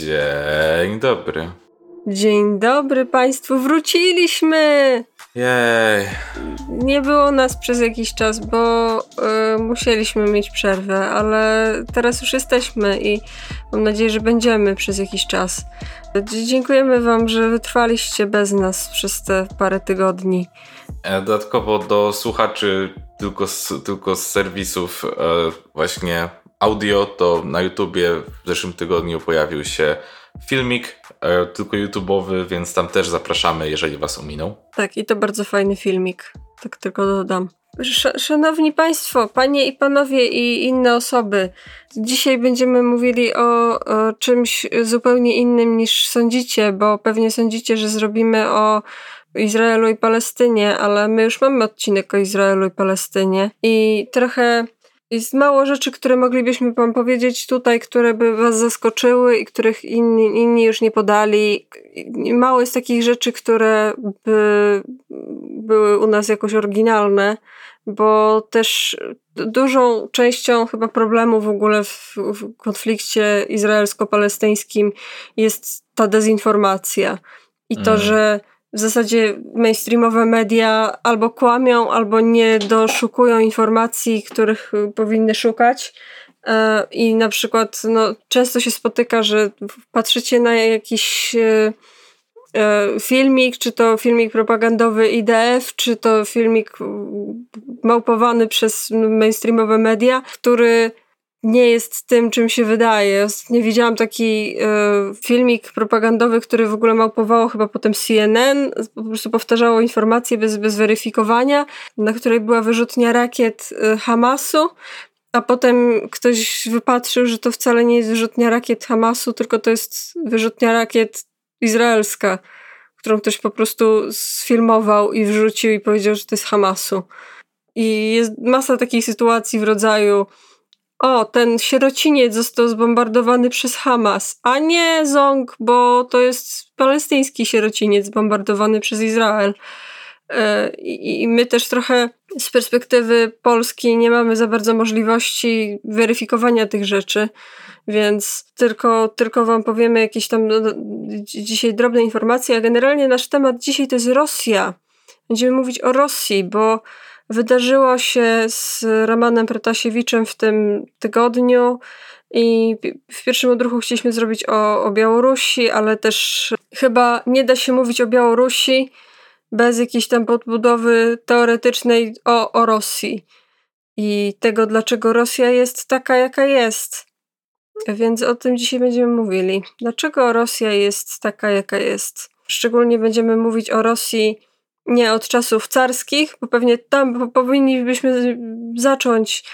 Dzień dobry. Dzień dobry Państwu, wróciliśmy! Jej. Nie było nas przez jakiś czas, bo y, musieliśmy mieć przerwę, ale teraz już jesteśmy i mam nadzieję, że będziemy przez jakiś czas. Dziękujemy Wam, że wytrwaliście bez nas przez te parę tygodni. E, dodatkowo do słuchaczy tylko z, tylko z serwisów e, właśnie audio, to na YouTubie w zeszłym tygodniu pojawił się filmik, e, tylko YouTube'owy, więc tam też zapraszamy, jeżeli Was ominął. Tak, i to bardzo fajny filmik. Tak tylko dodam. Sz Szanowni Państwo, Panie i Panowie i inne osoby, dzisiaj będziemy mówili o, o, czymś zupełnie innym niż sądzicie, bo pewnie sądzicie, że zrobimy o Izraelu i Palestynie, ale my już mamy odcinek o Izraelu i Palestynie i trochę jest mało rzeczy, które moglibyśmy wam powiedzieć tutaj, które by was zaskoczyły i których inni, inni już nie podali. Mało jest takich rzeczy, które by były u nas jakoś oryginalne, bo też dużą częścią chyba problemu w ogóle w, w konflikcie izraelsko-palestyńskim jest ta dezinformacja. I to, mm. że w zasadzie mainstreamowe media albo kłamią, albo nie doszukują informacji, których y, powinny szukać. E, I na przykład no, często się spotyka, że patrzycie na jakiś e, e, filmik, czy to filmik propagandowy IDF, czy to filmik małpowany przez mainstreamowe media, który nie jest tym, czym się wydaje. Nie widziałam taki y, filmik propagandowy, który w ogóle małpowało chyba potem CNN, po prostu powtarzało informacje bez, bez weryfikowania, na której była wyrzutnia rakiet y, Hamasu, a potem ktoś wypatrzył, że to wcale nie jest wyrzutnia rakiet Hamasu, tylko to jest wyrzutnia rakiet izraelska, którą ktoś po prostu sfilmował i wrzucił i powiedział, że to jest Hamasu. I jest masa takich sytuacji w rodzaju o, ten sierociniec został zbombardowany przez Hamas, a nie Zong, bo to jest palestyński sierociniec zbombardowany przez Izrael. E, I my też trochę z perspektywy Polski nie mamy za bardzo możliwości weryfikowania tych rzeczy, więc tylko, tylko Wam powiemy jakieś tam dzisiaj drobne informacje, a generalnie nasz temat dzisiaj to jest Rosja. Będziemy mówić o Rosji, bo wydarzyło się z Romanem Protasiewiczem w tym tygodniu. I w pierwszym odruchu chcieliśmy zrobić o, o Białorusi, ale też chyba nie da się mówić o Białorusi bez jakiejś tam podbudowy teoretycznej o, o Rosji i tego, dlaczego Rosja jest taka, jaka jest. Więc o tym dzisiaj będziemy mówili. Dlaczego Rosja jest taka, jaka jest? Szczególnie będziemy mówić o Rosji nie od czasów carskich, bo pewnie tam powinniśmy zacząć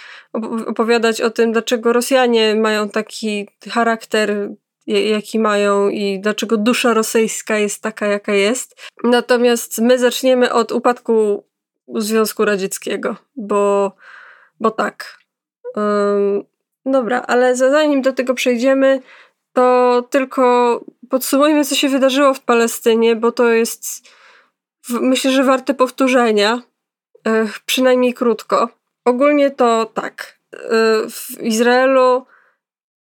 opowiadać o tym, dlaczego Rosjanie mają taki charakter, jaki mają i dlaczego dusza rosyjska jest taka, jaka jest. Natomiast my zaczniemy od upadku Związku Radzieckiego, bo, bo tak. Um, dobra, ale zanim do tego przejdziemy, to tylko podsumujmy, co się wydarzyło w Palestynie, bo to jest myślę, że warte powtórzenia, e, przynajmniej krótko. Ogólnie to tak. E, w Izraelu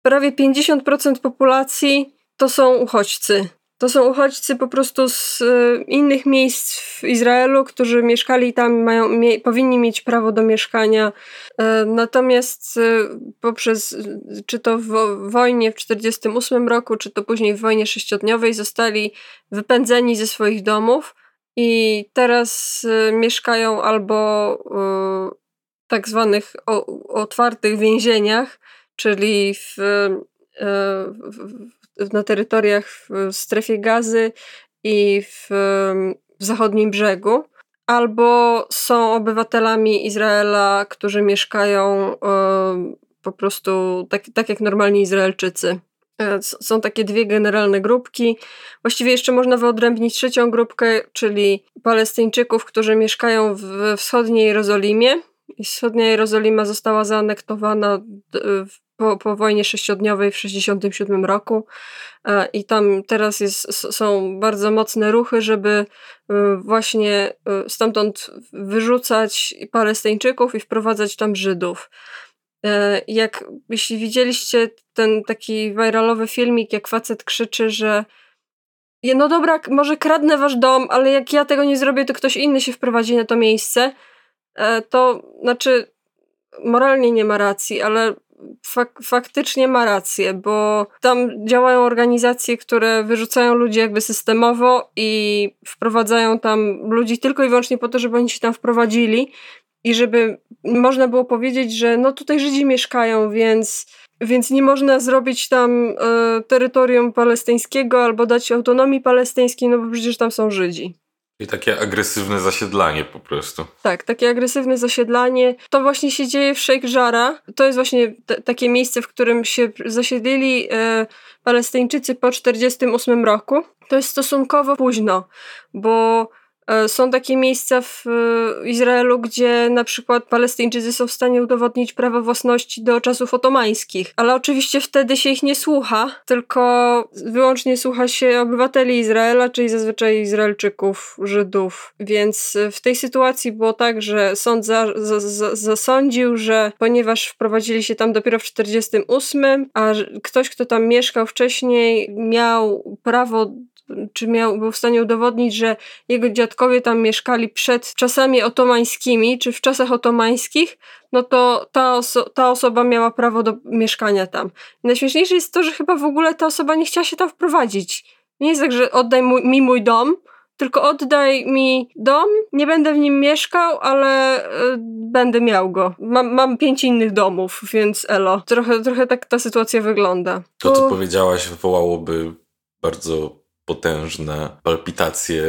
prawie 50% populacji to są uchodźcy. To są uchodźcy po prostu z e, innych miejsc w Izraelu, którzy mieszkali tam, mają, mie, powinni mieć prawo do mieszkania. Natomiast poprzez, czy to w wojnie w 1948 roku, czy to później w wojnie sześciodniowej, zostali wypędzeni ze swoich domów i teraz y, mieszkają albo y, tak zwanych otwartych więzieniach, czyli w, y, na terytoriach w strefie gazy i w, w zachodnim brzegu, albo są obywatelami Izraela, którzy mieszkają po prostu tak, tak jak normalni Izraelczycy. E, są takie dwie generalne grupki. Właściwie jeszcze można wyodrębnić trzecią grupkę, czyli Palestyńczyków, którzy mieszkają w wschodniej Jerozolimie. Wschodnia Jerozolima została zaanektowana po, po wojnie sześciodniowej w 1967 roku. E, I tam teraz jest, są bardzo mocne ruchy, żeby e, właśnie stamtąd wyrzucać Palestyńczyków i wprowadzać tam Żydów. E, jak, jeśli widzieliście ten taki viralowy filmik, jak facet krzyczy, że no dobra, może kradnę wasz dom, ale jak ja tego nie zrobię, to ktoś inny się wprowadzi na to miejsce, e, to znaczy moralnie nie ma racji, ale fak faktycznie ma rację, bo tam działają organizacje, które wyrzucają ludzi jakby systemowo i wprowadzają tam ludzi tylko i wyłącznie po to, żeby oni się tam wprowadzili i żeby można było powiedzieć, że no tutaj Żydzi mieszkają, więc, więc nie można zrobić tam y, terytorium palestyńskiego albo dać autonomii palestyńskiej, no bo przecież tam są Żydzi. I takie agresywne zasiedlanie po prostu. Tak, takie agresywne zasiedlanie. To właśnie się dzieje w Sheikh Jarrah. To jest właśnie takie miejsce, w którym się zasiedlili e, Palestyńczycy po 1948 roku. To jest stosunkowo późno, bo są takie miejsca w e, Izraelu, gdzie na przykład Palestyńczycy są w stanie udowodnić prawo własności do czasów otomańskich, ale oczywiście wtedy się ich nie słucha, tylko wyłącznie słucha się obywateli Izraela, czyli zazwyczaj Izraelczyków, Żydów. Więc w tej sytuacji było tak, że sąd za, za, za, zasądził, że ponieważ wprowadzili się tam dopiero w 48, a ktoś, kto tam mieszkał wcześniej, miał prawo czy miał, był w stanie udowodnić, że jego dziadkowie tam mieszkali przed czasami otomańskimi, czy w czasach otomańskich, no to ta, oso ta osoba miała prawo do mieszkania tam. Najśmieszniejsze jest to, że chyba w ogóle ta osoba nie chciała się tam wprowadzić. Nie jest tak, że oddaj mój, mi mój dom, tylko oddaj mi dom, nie będę w nim mieszkał, ale y, będę miał go. Mam, mam pięć innych domów, więc elo. Trochę, trochę tak ta sytuacja wygląda. To, co powiedziałaś, wywołałoby bardzo potężne palpitacje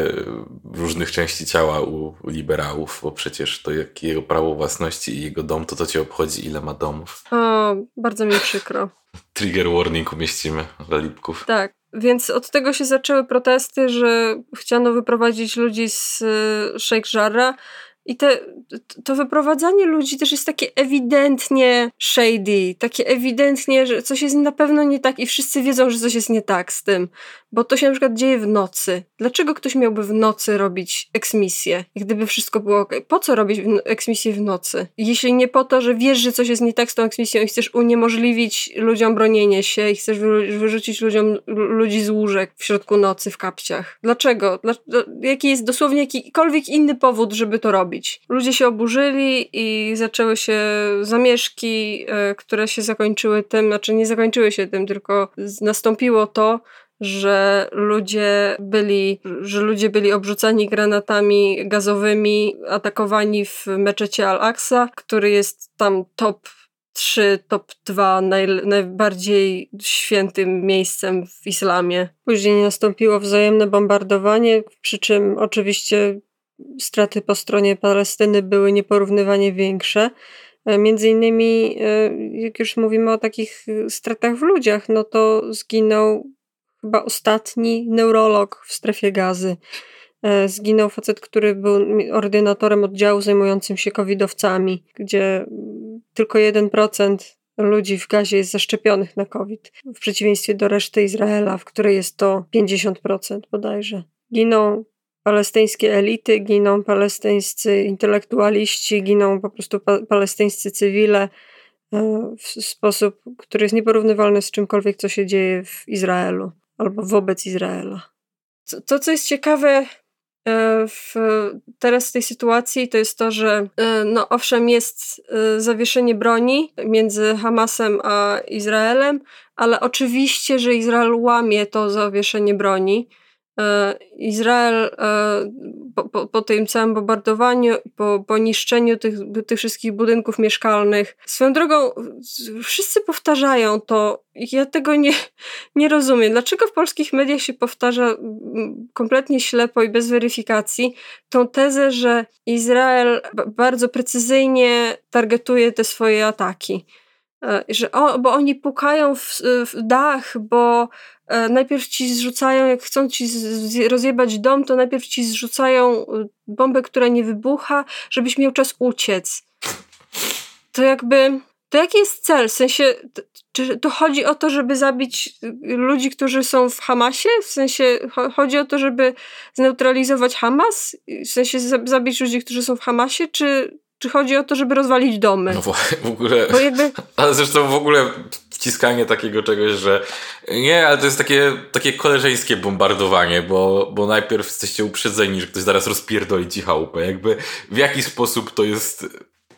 różnych części ciała u, liberałów, bo przecież to jak jego prawo własności i jego dom, to to cię obchodzi, ile ma domów. O, bardzo mi przykro. Trigger warning umieścimy dla Lipków. Tak. Więc od tego się zaczęły protesty, że chciano wyprowadzić ludzi z y, Sheikh Jarrah i te, to wyprowadzanie ludzi też jest takie ewidentnie shady, takie ewidentnie, że coś jest na pewno nie tak i wszyscy wiedzą, że coś jest nie tak z tym, bo to się na przykład dzieje w nocy. Dlaczego ktoś miałby w nocy robić eksmisję, gdyby wszystko było ok? Po co robić eksmisję w nocy? Jeśli nie po to, że wiesz, że coś jest nie tak z tą eksmisją i chcesz uniemożliwić ludziom bronienie się i chcesz wyrzucić ludziom ludzi z łóżek w środku nocy w kapciach. Dlaczego? Dla, jaki jest dosłownie jakikolwiek inny powód, żeby to robić? robić. Ludzie się oburzyli i zaczęły się zamieszki, e, które się zakończyły tym, znaczy nie zakończyły się tym, tylko nastąpiło to, że ludzie byli, że ludzie byli obrzucani granatami gazowymi, atakowani w meczecie Al-Aqsa, który jest tam top 3, top 2 naj, najbardziej świętym miejscem w islamie. Później nastąpiło wzajemne bombardowanie, przy czym oczywiście straty po stronie Palestyny były nieporównywanie większe. E, między innymi, e, jak już mówimy o takich stratach w ludziach, no to zginął chyba ostatni neurolog w strefie gazy. E, zginął facet, który był ordynatorem oddziału zajmującym się covidowcami, gdzie tylko 1% ludzi w gazie jest zaszczepionych na COVID, w przeciwieństwie do reszty Izraela, w której jest to 50% bodajże. Giną palestyńskie elity, giną palestyńscy intelektualiści, giną po prostu pa palestyńscy cywile e, w sposób, który jest nieporównywalny z czymkolwiek, co się dzieje w Izraelu albo wobec Izraela. To, co jest ciekawe e, w, teraz w tej sytuacji, to jest to, że e, no owszem jest zawieszenie broni między Hamasem a Izraelem, ale oczywiście, że Izrael łamie to zawieszenie broni E, Izrael e, po, po, po, tym całym bombardowaniu, po, po niszczeniu tych, tych wszystkich budynków mieszkalnych. Swoją drogą, wszyscy powtarzają to. Ja tego nie, nie rozumiem. Dlaczego w polskich mediach się powtarza kompletnie ślepo i bez weryfikacji tą tezę, że Izrael bardzo precyzyjnie targetuje te swoje ataki? E, że o, bo oni pukają w, w dach, bo e, najpierw ci zrzucają, jak chcą ci rozjebać dom, to najpierw ci zrzucają e, bombę, która nie wybucha, żebyś miał czas uciec. To jakby, to jaki jest cel? W sensie, czy to chodzi o to, żeby zabić ludzi, którzy są w Hamasie? W sensie, chodzi o to, żeby zneutralizować Hamas? W sensie, zabić ludzi, którzy są w Hamasie? Czy czy chodzi o to, żeby rozwalić domy? No w ogóle. Bo jakby... Ale zresztą w ogóle wciskanie takiego czegoś, że nie, ale to jest takie, takie koleżeńskie bombardowanie, bo, bo najpierw jesteście uprzedzeni, że ktoś zaraz rozpierdoli ci chałupę. Jakby w jaki sposób to jest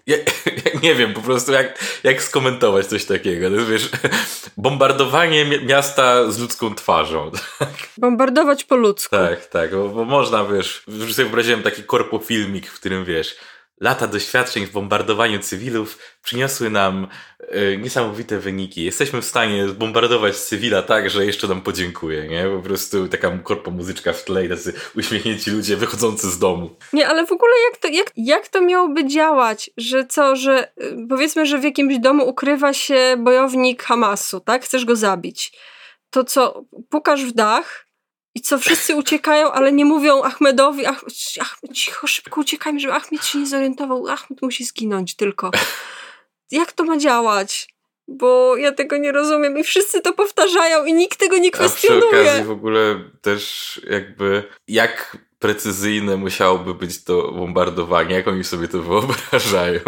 ja, ja, nie wiem po prostu jak, jak skomentować coś takiego. To jest, wiesz, bombardowanie miasta z ludzką twarzą. Tak? Bombardować po ludzku. Tak, tak, bo, bo można, wiesz, już sobie wyobraziłem taki korpofilmik, w którym, wiesz, Lata doświadczeń w bombardowaniu cywilów przyniosły nam y, niesamowite wyniki. Jesteśmy w stanie zbombardować cywila tak, że jeszcze nam podziękuje, nie? Po prostu taka korpo muzyczka w tle i tacy uśmiechnięci ludzie wychodzący z domu. Nie, ale w ogóle jak to, jak, jak to miałoby działać? Że co, że y, powiedzmy, że w jakimś domu ukrywa się bojownik Hamasu, tak? Chcesz go zabić. To co, pukasz w dach, i co, wszyscy uciekają, ale nie mówią Ahmedowi, ach, ach, cicho, szybko uciekajmy, żeby Ahmed się nie zorientował. Ahmed musi zginąć tylko. Jak to ma działać? Bo ja tego nie rozumiem i wszyscy to powtarzają i nikt tego nie kwestionuje. A przy okazji w ogóle też jakby jak precyzyjne musiałoby być to bombardowanie, jak oni sobie to wyobrażają.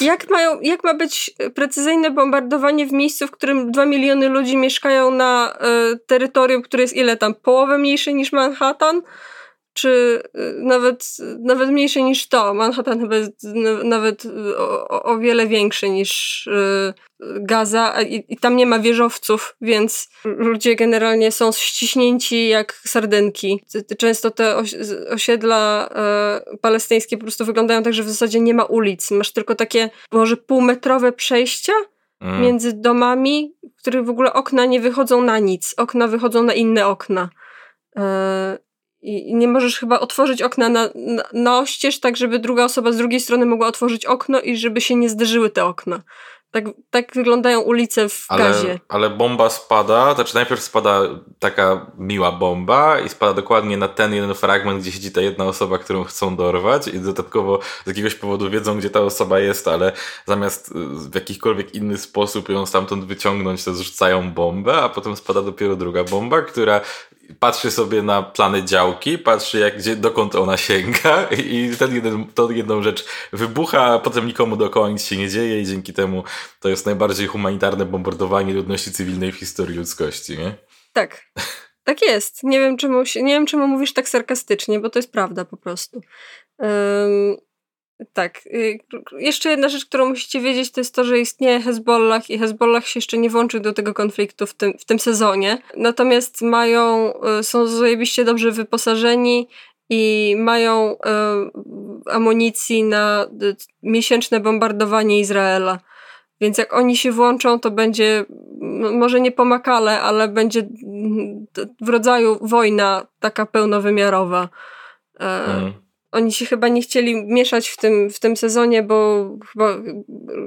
Jak, mają, jak ma być precyzyjne bombardowanie w miejscu, w którym dwa miliony ludzi mieszkają na y, terytorium, które jest ile tam? Połowę mniejsze niż Manhattan? Czy y, nawet, nawet mniejsze niż to? Manhattan chyba jest nawet o, o wiele większy niż y, Gaza i, i, tam nie ma wieżowców, więc ludzie generalnie są ściśnięci jak sardynki. Często te osiedla e, palestyńskie po prostu wyglądają tak, że w zasadzie nie ma ulic. Masz tylko takie może półmetrowe przejścia mm. między domami, w których w ogóle okna nie wychodzą na nic. Okna wychodzą na inne okna. I nie możesz chyba otworzyć okna na, na, na oścież, tak żeby druga osoba z drugiej strony mogła otworzyć okno i żeby się nie zderzyły te okna. Tak, tak wyglądają ulice w ale, gazie. Ale bomba spada, znaczy najpierw spada taka miła bomba i spada dokładnie na ten jeden fragment, gdzie siedzi ta jedna osoba, którą chcą dorwać i dodatkowo z jakiegoś powodu wiedzą, gdzie ta osoba jest, ale zamiast y, w jakikolwiek inny sposób ją stamtąd wyciągnąć, to zrzucają bombę, a potem spada dopiero druga bomba, która patrzy sobie na plany działki, patrzy jak, gdzie, dokąd ona sięga i ten jeden, tą jedną rzecz wybucha, a potem nikomu dookoła nic się nie dzieje i dzięki temu to jest najbardziej humanitarne bombardowanie ludności cywilnej w historii ludzkości, nie? Tak. Tak jest. Nie wiem, czemu, nie wiem, czemu mówisz tak sarkastycznie, bo to jest prawda po prostu. Tak. Y, jeszcze jedna rzecz, którą musicie wiedzieć, to jest to, że istnieje Hezbollah i Hezbollah się jeszcze nie włączył do tego konfliktu w tym, w tym sezonie. Natomiast mają, y, są zajebiście dobrze wyposażeni i mają y, amunicji na miesięczne bombardowanie Izraela. Więc jak oni się włączą, to będzie może nie pomakale, ale będzie w rodzaju wojna taka pełnowymiarowa. Mm oni się chyba nie chcieli mieszać w tym, w tym sezonie, bo chyba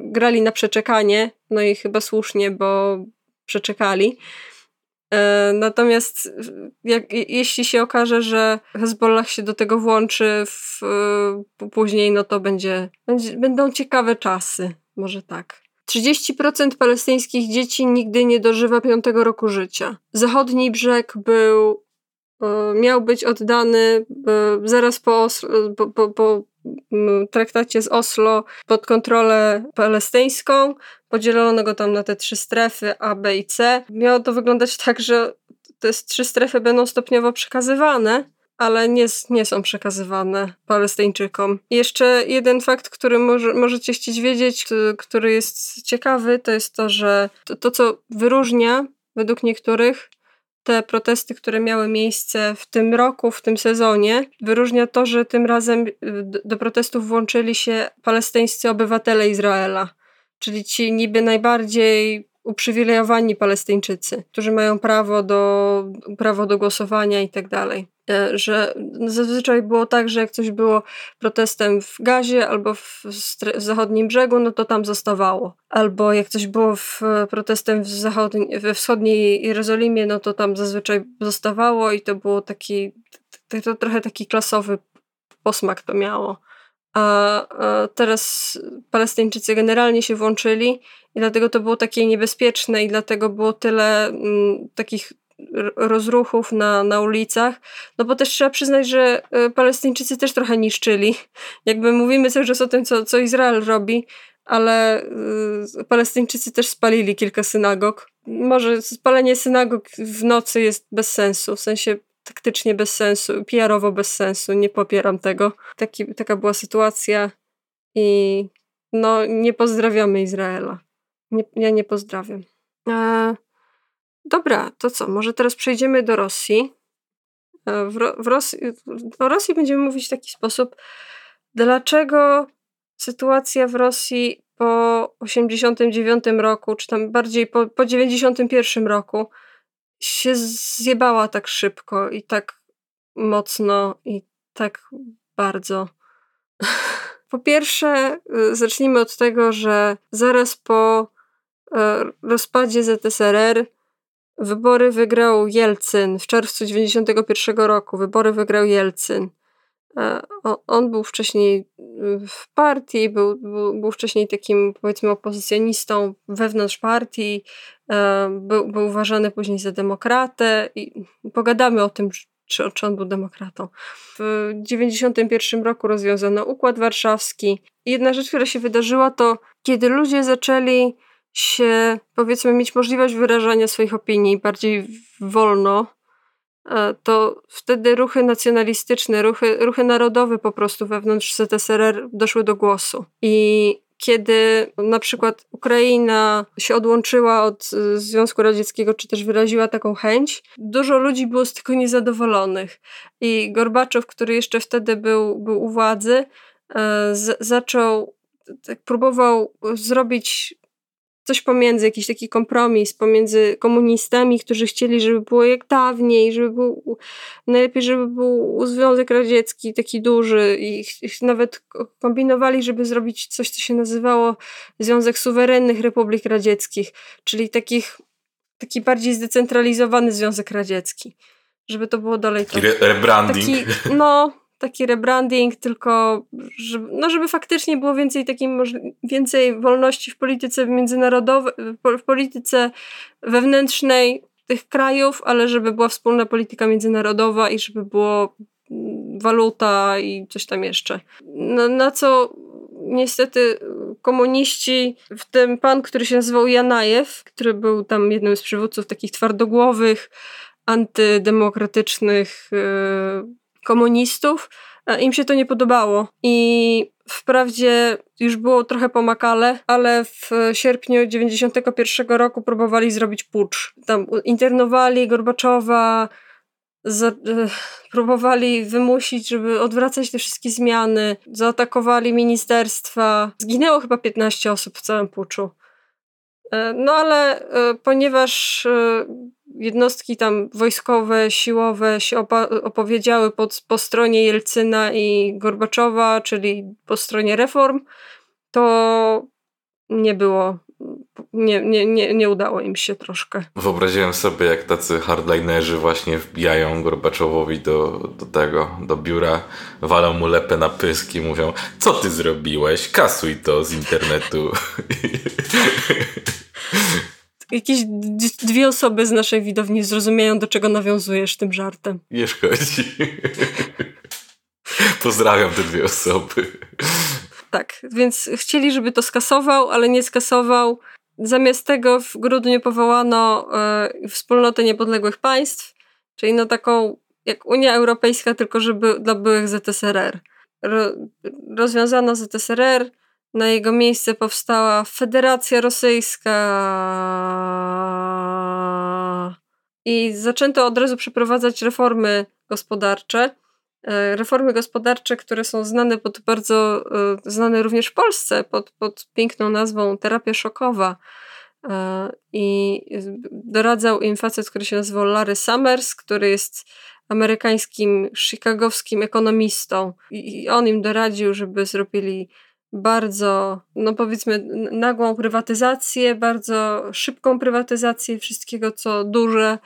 grali na przeczekanie, no i chyba słusznie, bo przeczekali. E, natomiast jak, jeśli się okaże, że Hezbollah się do tego włączy w, później, no to będzie, będzie, będą ciekawe czasy. Może tak. 30% palestyńskich dzieci nigdy nie dożywa piątego roku życia. Zachodni brzeg był E, miał być oddany e, zaraz po, po, po, po traktacie z Oslo pod kontrolę palestyńską. Podzielono go tam na te trzy strefy A, B i C. Miało to wyglądać tak, że te trzy strefy będą stopniowo przekazywane, ale nie, nie są przekazywane Palestyńczykom. Jeszcze jeden fakt, który może, możecie chcieć wiedzieć, który jest ciekawy, to jest to, że to, to co wyróżnia według niektórych te protesty, które miały miejsce w tym roku, w tym sezonie, wyróżnia to, że tym razem y, do protestów włączyli się palestyńscy obywatele Izraela, czyli ci niby najbardziej uprzywilejowani Palestyńczycy, którzy mają prawo do, prawo do głosowania i tak dalej. E, że zazwyczaj było tak, że jak coś było protestem w Gazie albo w, w zachodnim brzegu, no to tam zostawało. Albo jak coś było w, protestem w we wschodniej Jerozolimie, no to tam zazwyczaj zostawało i to było taki, to trochę taki klasowy posmak to miało. A, a teraz Palestyńczycy generalnie się włączyli i dlatego to było takie niebezpieczne i dlatego było tyle m, mm, takich rozruchów na, na ulicach, no bo też trzeba przyznać, że Palestyńczycy też trochę niszczyli. Jakby mówimy cały czas o tym, co, co Izrael robi, ale Palestyńczycy też spalili kilka synagog. Może spalenie synagog w nocy jest bez sensu, w sensie taktycznie bez sensu, PR-owo bez sensu, nie popieram tego. Taki, taka była sytuacja i no nie pozdrawiamy Izraela. Nie, ja nie pozdrawiam. E, dobra, to co? Może teraz przejdziemy do Rosji. E, w, w Rosji. O Rosji będziemy mówić w taki sposób. Dlaczego sytuacja w Rosji po 89 roku, czy tam bardziej po, po 91 roku się zjebała tak szybko i tak mocno i tak bardzo. Po pierwsze, y, zacznijmy od tego, że zaraz po y, rozpadzie ZSRR wybory wygrał Jelcyn w czerwcu 91 roku. Wybory wygrał Jelcyn. E, on był wcześniej y, w partii, był, był, był wcześniej takim powiedzmy opozycjonistą wewnątrz partii, e, był, był uważany później za demokratę i pogadamy o tym, czy, czy on był demokratą. W 1991 roku rozwiązano Układ Warszawski. Jedna rzecz, która się wydarzyła, to kiedy ludzie zaczęli się, powiedzmy, mieć możliwość wyrażania swoich opinii bardziej wolno, e, to wtedy ruchy nacjonalistyczne, ruchy, ruchy narodowe po prostu wewnątrz ZSRR doszły do głosu. I kiedy na przykład Ukraina się odłączyła od y, Związku Radzieckiego, czy też wyraziła taką chęć, dużo ludzi było z tego niezadowolonych. I Gorbaczow, który jeszcze wtedy był, był u władzy, e, z, zaczął, tak próbował zrobić coś pomiędzy, jakiś taki kompromis pomiędzy komunistami, którzy chcieli, żeby było jak dawniej, żeby był, najlepiej, żeby był Związek Radziecki taki duży i nawet kombinowali, żeby zrobić coś, co się nazywało Związek Suwerennych Republik Radzieckich, czyli takich, taki bardziej zdecentralizowany Związek Radziecki. Żeby to było dalej to. Rebranding. Taki, no, taki rebranding, tylko żeby, no żeby faktycznie było więcej takiej więcej wolności w polityce międzynarodowej, w polityce wewnętrznej tych krajów, ale żeby była wspólna polityka międzynarodowa i żeby było mm, waluta i coś tam jeszcze. No, na co niestety komuniści, w tym pan, który się nazywał Janajew, który był tam jednym z przywódców takich twardogłowych, antydemokratycznych yy, komunistów, im się to nie podobało. I wprawdzie już było trochę pomakale, ale w sierpniu 91 roku próbowali zrobić pucz. Tam internowali Gorbaczowa, za, e, próbowali wymusić, żeby odwracać te wszystkie zmiany, zaatakowali ministerstwa. Zginęło chyba 15 osób w całym puczu. E, no ale e, ponieważ e, jednostki tam wojskowe, siłowe się opowiedziały pod, po stronie Jelcyna i Gorbaczowa, czyli po stronie reform, to nie było, nie, nie, nie, nie udało im się troszkę. Wyobraziłem sobie, jak tacy hardlinerzy właśnie wbijają Gorbaczowowi do, do tego, do biura, walą mu lepę na pyski, mówią, co ty zrobiłeś? Kasuj to z internetu. Jakieś dwie osoby z naszej widowni zrozumieją, do czego nawiązujesz tym żartem. Nie szkodzi. Pozdrawiam te dwie osoby. Tak, więc chcieli, żeby to skasował, ale nie skasował. Zamiast tego w grudniu powołano e, Wspólnotę Niepodległych Państw, czyli no taką jak Unia Europejska, tylko żeby dla byłych ZSRR. Ro, rozwiązano ZSRR, na jego miejsce powstała Federacja Rosyjska. I zaczęto od razu przeprowadzać reformy gospodarcze. E, reformy gospodarcze, które są znane pod bardzo, e, znane również w Polsce pod, pod piękną nazwą terapia szokowa. E, I doradzał im facet, który się nazywał Larry Summers, który jest amerykańskim, chicagowskim ekonomistą. I on im doradził, żeby zrobili bardzo, no powiedzmy, nagłą prywatyzację, bardzo szybką prywatyzację wszystkiego, co duże,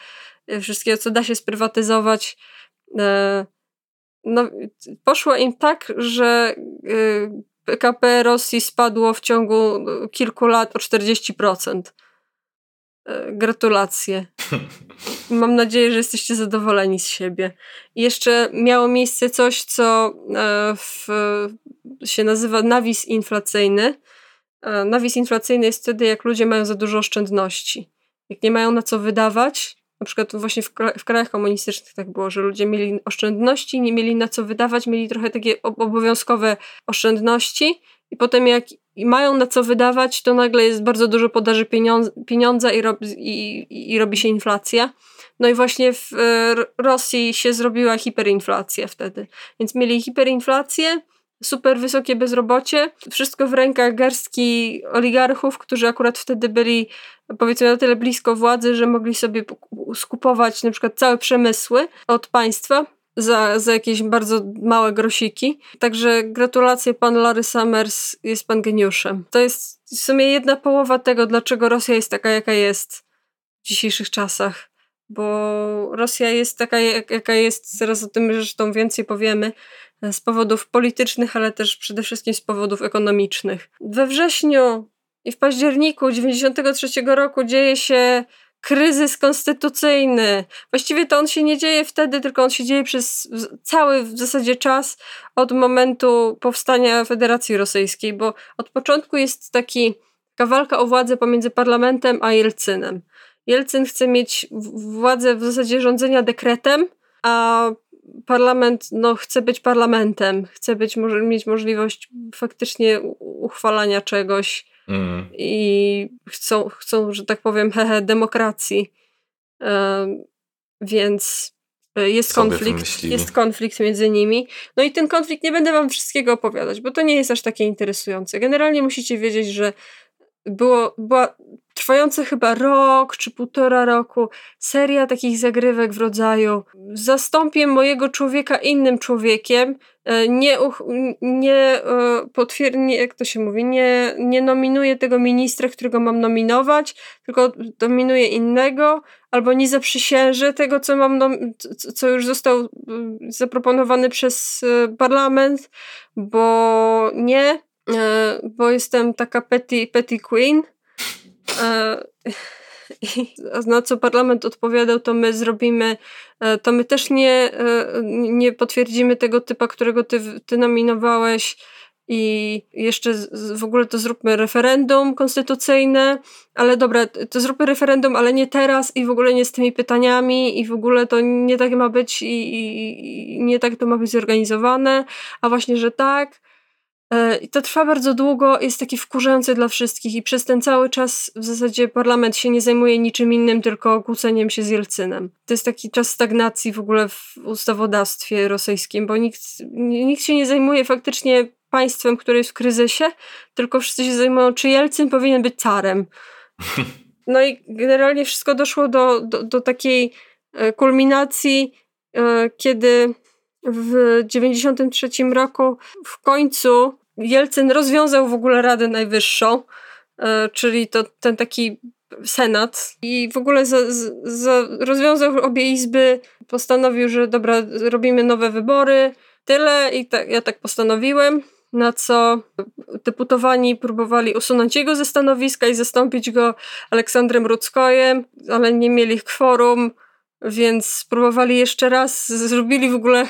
e, wszystkiego, co da się sprywatyzować. E, no, poszło im tak, że e, PKP Rosji spadło w ciągu kilku lat o 40%. E, gratulacje. Mam nadzieję, że jesteście zadowoleni z siebie. I jeszcze miało miejsce coś, co e, w, się nazywa nawis inflacyjny. E, nawis inflacyjny jest wtedy, jak ludzie mają za dużo oszczędności. Jak nie mają na co wydawać, na przykład właśnie w, w krajach komunistycznych tak było, że ludzie mieli oszczędności, nie mieli na co wydawać, mieli trochę takie obowiązkowe oszczędności i potem jak mają na co wydawać, to nagle jest bardzo dużo podaży pieniądza, i, rob, i, i robi się inflacja. No i właśnie w e, Rosji się zrobiła hiperinflacja wtedy. Więc mieli hiperinflację, super wysokie bezrobocie, wszystko w rękach garstki oligarchów, którzy akurat wtedy byli powiedzmy na tyle blisko władzy, że mogli sobie skupować na przykład całe przemysły od państwa za, za jakieś bardzo małe grosiki. Także gratulacje pan Larry Summers, jest pan geniuszem. To jest w sumie jedna połowa tego, dlaczego Rosja jest taka, jaka jest w dzisiejszych czasach. Bo Rosja jest taka, jaka jest, zaraz o tym zresztą więcej powiemy, z powodów politycznych, ale też przede wszystkim z powodów ekonomicznych. We wrześniu i w październiku 1993 roku dzieje się kryzys konstytucyjny. Właściwie to on się nie dzieje wtedy, tylko on się dzieje przez cały w zasadzie czas od momentu powstania Federacji Rosyjskiej, bo od początku jest taki, taka walka o władzę pomiędzy parlamentem a Jelcynem. Jelcyn chce mieć władzę w zasadzie rządzenia dekretem, a parlament no, chce być parlamentem, chce być, może, mieć możliwość faktycznie uchwalania czegoś mm. i chcą, chcą, że tak powiem, hehe, demokracji. więc e, jest konflikt, jest konflikt między nimi. No i ten konflikt nie będę wam wszystkiego opowiadać, bo to nie jest aż takie interesujące. Generalnie musicie wiedzieć, że było, była trwająca chyba rok czy półtora roku seria takich zagrywek w rodzaju zastąpię mojego człowieka innym człowiekiem, e, nie, nie e, potwierdzę, jak to się mówi, nie, nie nominuję tego ministra, którego mam nominować, tylko dominuję innego, albo nie zaprzysiężę tego, co mam, co już został e, zaproponowany przez parlament, bo nie, bo jestem taka petty, petty queen, E, na co parlament odpowiadał, to my zrobimy, e, to my też nie, e, nie potwierdzimy tego typa, którego ty, ty nominowałeś. I jeszcze w ogóle to zróbmy referendum konstytucyjne, ale dobra, to zróbmy referendum, ale nie teraz i w ogóle nie z tymi pytaniami. I w ogóle to nie tak ma być i, i, i nie tak to ma być zorganizowane, a właśnie, że tak. E, I to trwa bardzo długo, jest taki wkurzający dla wszystkich i przez ten cały czas w zasadzie parlament się nie zajmuje niczym innym, tylko kłóceniem się z Jelcynem. To jest taki czas stagnacji w ogóle w ustawodawstwie rosyjskim, bo nikt, nikt się nie zajmuje faktycznie państwem, które jest w kryzysie, tylko wszyscy się zajmują, czy Jelcyn powinien być carem. No i generalnie wszystko doszło do, do, do takiej e, kulminacji, e, kiedy w 93 roku w końcu Jelcyn rozwiązał w ogóle Radę Najwyższą, e, czyli to ten taki Senat i w ogóle za, za, rozwiązał obie izby, postanowił, że dobra, robimy nowe wybory, tyle i tak, ja tak postanowiłem, na co deputowani próbowali usunąć jego ze stanowiska i zastąpić go Aleksandrem Rudzkojem, ale nie mieli kworum, więc spróbowali jeszcze raz, zrobili w ogóle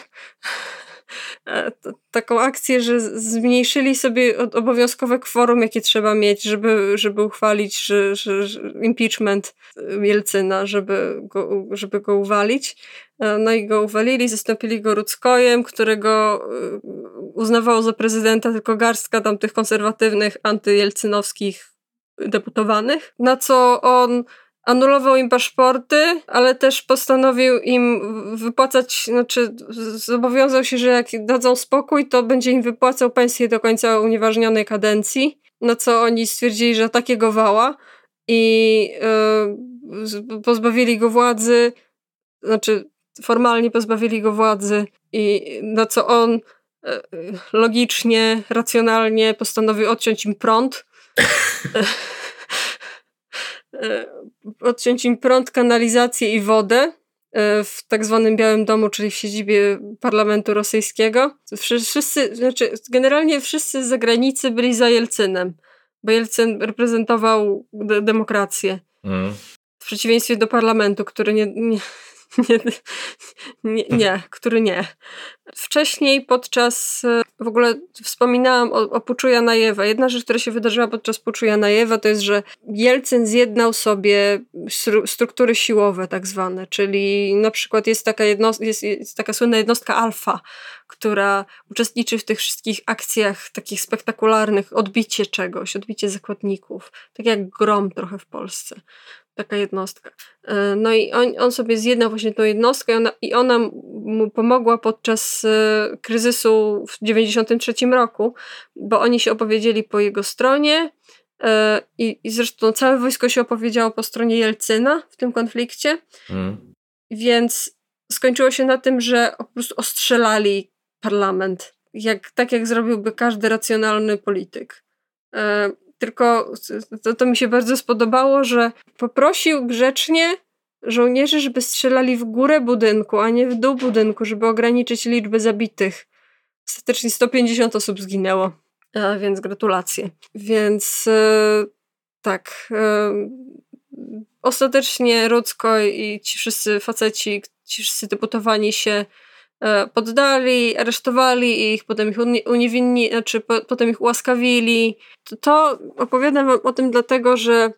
e, taką akcję, że zmniejszyli sobie obowiązkowe kworum, jakie trzeba mieć, żeby, żeby uchwalić że, że, że impeachment Jelcyna, żeby go, żeby go uwalić. E, no i go uwalili, zastąpili go Rudzkojem, którego e, uznawało za prezydenta tylko garstka tam tych konserwatywnych, antyjelcynowskich deputowanych, na co on anulował im paszporty, ale też postanowił im wypłacać, znaczy zobowiązał się, że jak dadzą spokój, to będzie im wypłacał pensję do końca unieważnionej kadencji, na co oni stwierdzili, że takiego wała i yy, pozbawili go władzy, znaczy formalnie pozbawili go władzy i na co on yy, logicznie, racjonalnie postanowił odciąć im prąd. E, odciąć im prąd, kanalizację i wodę e, w tak zwanym Białym Domu, czyli w siedzibie parlamentu rosyjskiego. Wszyscy, znaczy generalnie wszyscy z zagranicy byli za Jelcynem, bo Jelcyn reprezentował de demokrację. Mm. przeciwieństwie do parlamentu, który nie, nie, nie, nie, nie, który nie. Wcześniej podczas, w ogóle wspominałam o, o puczu Janajewa. Jedna rzecz, która się wydarzyła podczas puczu Janajewa, to jest, że Jelcyn zjednał sobie struktury siłowe tak zwane, czyli na przykład jest taka, jest, jest taka słynna jednostka alfa, która uczestniczy w tych wszystkich akcjach takich spektakularnych, odbicie czegoś, odbicie zakładników, tak jak grom trochę w Polsce taka jednostka. E, no i on, on sobie zjednał właśnie tą jednostkę i ona, i ona mu pomogła podczas e, kryzysu w 93 roku, bo oni się opowiedzieli po jego stronie e, i, i zresztą całe wojsko się opowiedziało po stronie Jelcyna w tym konflikcie, mm. więc skończyło się na tym, że po prostu ostrzelali parlament, jak, tak jak zrobiłby każdy racjonalny polityk. Tylko to, to mi się bardzo spodobało, że poprosił grzecznie żołnierzy, żeby strzelali w górę budynku, a nie w dół budynku, żeby ograniczyć liczbę zabitych. Ostatecznie 150 osób zginęło, a więc gratulacje. Więc e, tak. E, ostatecznie Rudzko i ci wszyscy faceci, ci wszyscy deputowani się E, poddali, aresztowali ich, potem ich uniewinni, znaczy po, potem ich ułaskawili. To, to opowiadam wam o tym dlatego, że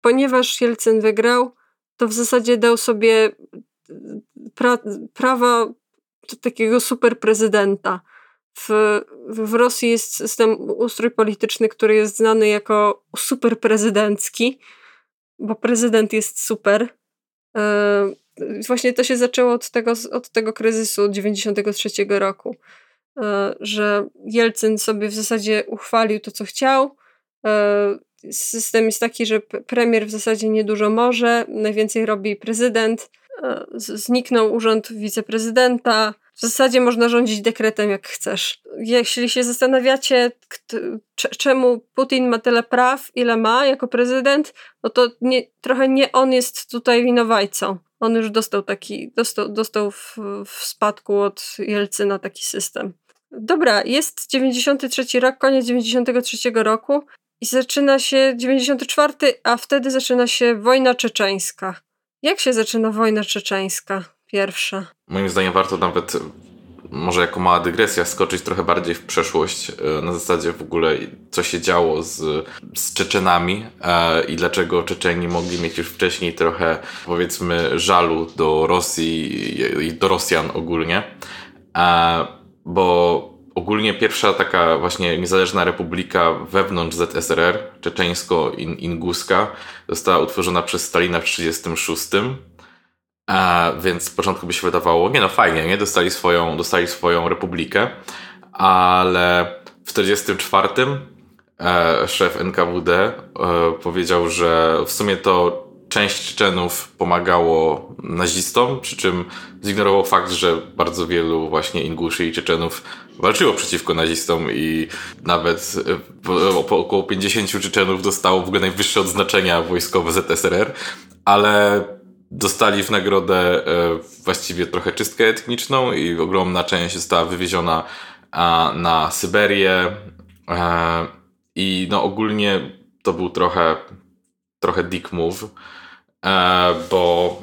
ponieważ Jelcyn wygrał, to w zasadzie dał sobie pra, prawa takiego super prezydenta. W, w Rosji jest system, ustrój polityczny, który jest znany jako super prezydencki, bo prezydent jest super. E, właśnie to się zaczęło od tego, od tego kryzysu 93 roku, e, że Jelcyn sobie w zasadzie uchwalił to, co chciał. E, system jest taki, że premier w zasadzie niedużo może, najwięcej robi prezydent. E, zniknął urząd wiceprezydenta. W zasadzie można rządzić dekretem jak chcesz. Jeśli się zastanawiacie, czemu Putin ma tyle praw, ile ma jako prezydent, no to nie, trochę nie on jest tutaj winowajcą. On już dostał taki, dostał, dostał w, w spadku od Jelcyna taki system. Dobra, jest 93 rok, koniec 93 roku i zaczyna się 94, a wtedy zaczyna się wojna czeczeńska. Jak się zaczyna wojna czeczeńska pierwsza? Moim zdaniem warto nawet może jako mała dygresja, skoczyć trochę bardziej w przeszłość, e, na zasadzie w ogóle co się działo z, z Czeczenami e, i dlaczego Czeczeni mogli mieć już wcześniej trochę powiedzmy żalu do Rosji i do Rosjan ogólnie, e, bo ogólnie pierwsza taka właśnie niezależna republika wewnątrz ZSRR, czeczeńsko-inguska, została utworzona przez Stalina w 1936 więc z początku by się wydawało, nie no fajnie, nie? Dostali swoją, dostali swoją republikę, ale w 1944 e, szef NKWD e, powiedział, że w sumie to część Czeczenów pomagało nazistom, przy czym zignorował fakt, że bardzo wielu właśnie Inguszy i Czeczenów walczyło przeciwko nazistom i nawet e, około 50 Czeczenów dostało w ogóle najwyższe odznaczenia wojskowe ZSRR, ale dostali w nagrodę e, właściwie trochę czystkę etniczną i ogromna część została wywieziona na Syberię. E, i no ogólnie to był trochę trochę dick move, e, bo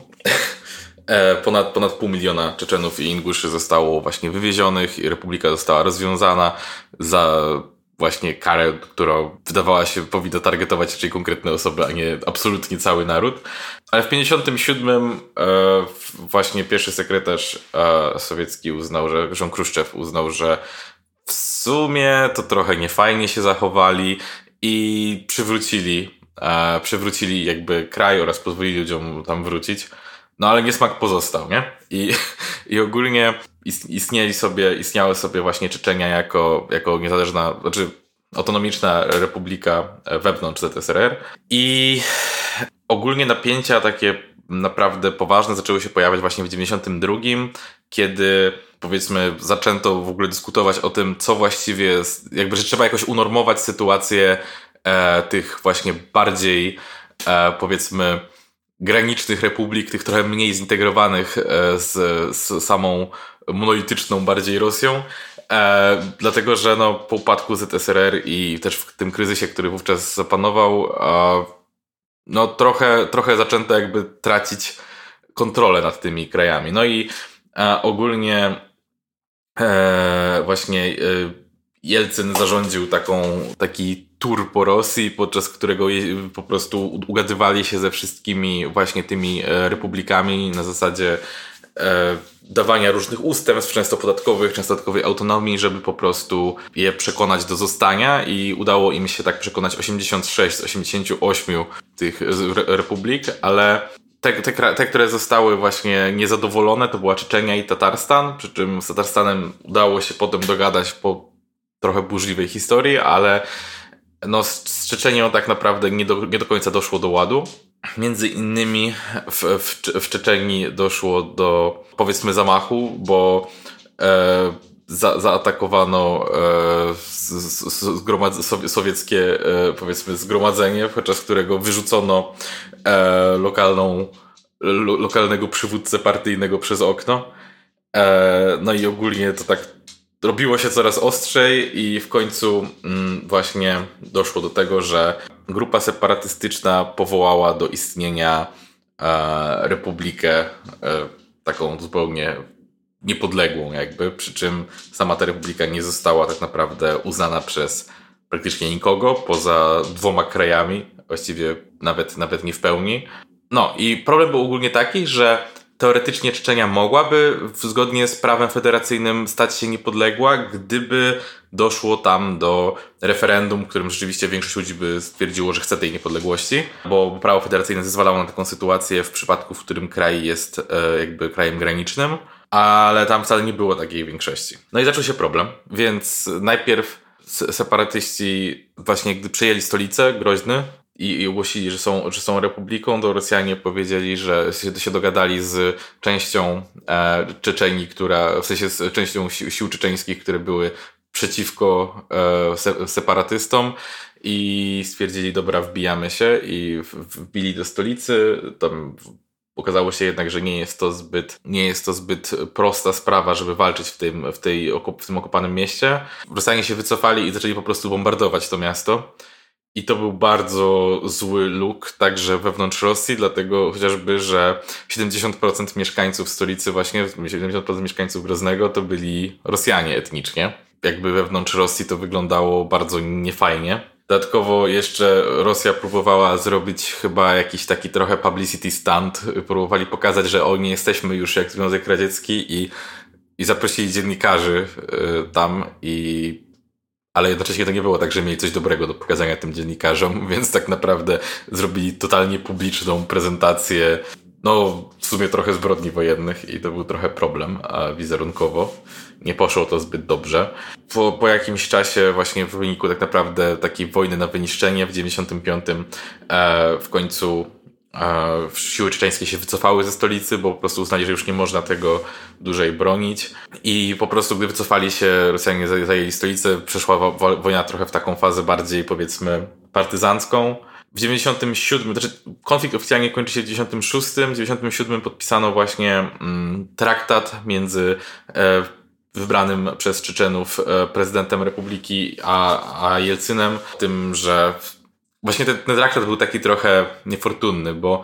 ponad, ponad pół miliona Czeczenów i Inguszy zostało właśnie wywiezionych i republika została rozwiązana za właśnie karę, która wydawała się powinna targetować raczej konkretne osoby, a nie absolutnie cały naród. Ale w 57 e, właśnie pierwszy sekretarz e, sowiecki uznał, że Jean Kruszczew uznał, że w sumie to trochę niefajnie się zachowali i przywrócili, e, przywrócili jakby kraj oraz pozwolili ludziom tam wrócić. No ale niesmak pozostał, nie? I, i ogólnie istnieli sobie, istniały sobie właśnie Czeczenia jako, jako niezależna, znaczy autonomiczna republika wewnątrz ZSRR i ogólnie napięcia takie naprawdę poważne zaczęły się pojawiać właśnie w 92, kiedy powiedzmy zaczęto w ogóle dyskutować o tym, co właściwie jakby, że trzeba jakoś unormować sytuację e, tych właśnie bardziej e, powiedzmy granicznych republik, tych trochę mniej zintegrowanych e, z, z samą monolityczną bardziej Rosją. E, dlatego, że no, po upadku ZSRR i też w tym kryzysie, który wówczas zapanował, no trochę, trochę zaczęto jakby tracić kontrolę nad tymi krajami. No i e, ogólnie e, właśnie e, Jelcyn zarządził taką, taki tour po Rosji, podczas którego po prostu ugadywali się ze wszystkimi właśnie tymi e, republikami na zasadzie e, dawania różnych ustępstw, często podatkowych, często dodatkowej autonomii, żeby po prostu je przekonać do zostania i udało im się tak przekonać 86 z 88 tych republik, ale te, te, te, które zostały właśnie niezadowolone, to była Czeczenia i Tatarstan, przy czym z Tatarstanem udało się potem dogadać po trochę burzliwej historii, ale no, z Czeczenią tak naprawdę nie do, nie do końca doszło do ładu. Między innymi w, w, w Czeczenii doszło do powiedzmy zamachu, bo e, za, zaatakowano e, zgromad, sowieckie e, powiedzmy zgromadzenie, podczas którego wyrzucono e, lokalną, lo, lokalnego przywódcę partyjnego przez okno. E, no i ogólnie to tak robiło się coraz ostrzej i w końcu mm, właśnie doszło do tego, że grupa separatystyczna powołała do istnienia e, republikę e, taką zupełnie niepodległą jakby, przy czym sama ta republika nie została tak naprawdę uznana przez praktycznie nikogo, poza dwoma krajami, właściwie nawet, nawet nie w pełni. No i problem był ogólnie taki, że teoretycznie Czeczenia mogłaby zgodnie z prawem federacyjnym stać się niepodległa, gdyby doszło tam do referendum, którym rzeczywiście większość ludzi by stwierdziło, że chce tej niepodległości, bo prawo federacyjne zezwalało na taką sytuację w przypadku, w którym kraj jest e, jakby krajem granicznym, ale tam wcale nie było takiej większości. No i zaczął się problem, więc najpierw separatyści właśnie gdy przejęli stolicę, Groźny, i, i ogłosili, że są, że są republiką, to Rosjanie powiedzieli, że się, się dogadali z częścią e, Czeczenii, która, w sensie z częścią sił, sił czeczeńskich, które były przeciwko e, se, separatystom i stwierdzili, dobra, wbijamy się i wbili do stolicy. Tam okazało się jednak, że nie jest to zbyt, nie jest to zbyt prosta sprawa, żeby walczyć w tym, w tej, w tym okopanym mieście. Rosjanie się wycofali i zaczęli po prostu bombardować to miasto. I to był bardzo zły look także wewnątrz Rosji, dlatego chociażby, że 70% mieszkańców stolicy właśnie, 70% mieszkańców Groznego to byli Rosjanie etnicznie. Jakby wewnątrz Rosji to wyglądało bardzo niefajnie. Dodatkowo jeszcze Rosja próbowała zrobić chyba jakiś taki trochę publicity stunt. Próbowali pokazać, że o nie jesteśmy już jak Związek Radziecki i, i zaprosili dziennikarzy y, tam i ale jednocześnie to nie było tak, że mieli coś dobrego do pokazania tym dziennikarzom, więc tak naprawdę zrobili totalnie publiczną prezentację, no w sumie trochę zbrodni wojennych i to był trochę problem a wizerunkowo. Nie poszło to zbyt dobrze. Po, po jakimś czasie właśnie w wyniku tak naprawdę takiej wojny na wyniszczenie w 95 e, w końcu siły czeczeńskie się wycofały ze stolicy, bo po prostu uznali, że już nie można tego dłużej bronić. I po prostu, gdy wycofali się, Rosjanie zajęli stolicę, przeszła wojna trochę w taką fazę bardziej, powiedzmy, partyzancką. W 97, znaczy konflikt oficjalnie kończy się w 96, w 97 podpisano właśnie mm, traktat między e, wybranym przez Czeczenów e, prezydentem republiki a, a Jelcynem, tym, że Właśnie ten, ten traktat był taki trochę niefortunny, bo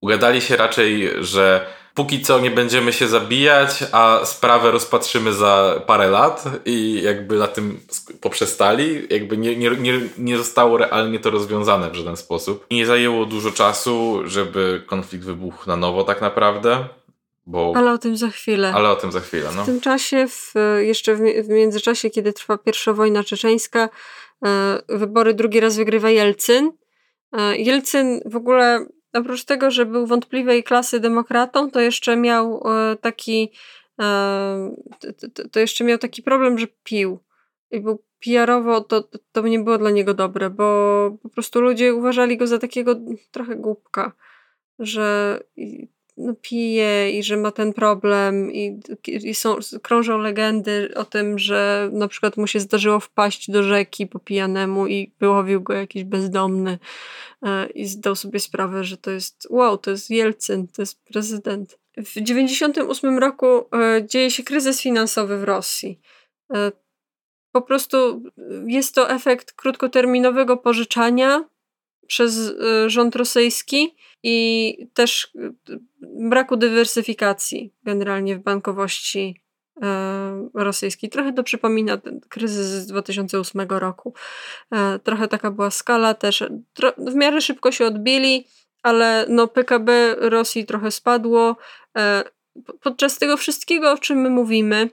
ugadali się raczej, że póki co nie będziemy się zabijać, a sprawę rozpatrzymy za parę lat i jakby na tym poprzestali. Jakby nie, nie, nie, nie zostało realnie to rozwiązane w żaden sposób. I nie zajęło dużo czasu, żeby konflikt wybuchł na nowo tak naprawdę. Bo... Ale o tym za chwilę. Ale o tym za chwilę, no. W tym czasie, w, jeszcze w, w międzyczasie, kiedy trwa pierwsza wojna czeczeńska, wybory drugi raz wygrywa Jelcyn. E, Jelcyn w ogóle oprócz tego, że był wątpliwej klasy demokratą, to jeszcze miał e, taki to jeszcze miał taki problem, że pił. I był PR-owo, to, to nie było dla niego dobre, bo po prostu ludzie uważali go za takiego trochę głupka, że no, pije i że ma ten problem i, i są, krążą legendy o tym, że na przykład mu się zdarzyło wpaść do rzeki po pijanemu i wyłowił go jakiś bezdomny e, i zdał sobie sprawę, że to jest wow, to jest Jelcyn, to jest prezydent. W 98 roku e, dzieje się kryzys finansowy w Rosji. E, po prostu jest to efekt krótkoterminowego pożyczania przez rząd rosyjski i też braku dywersyfikacji generalnie w bankowości rosyjskiej. Trochę to przypomina ten kryzys z 2008 roku. Trochę taka była skala też. W miarę szybko się odbili, ale no PKB Rosji trochę spadło. Podczas tego wszystkiego, o czym my mówimy,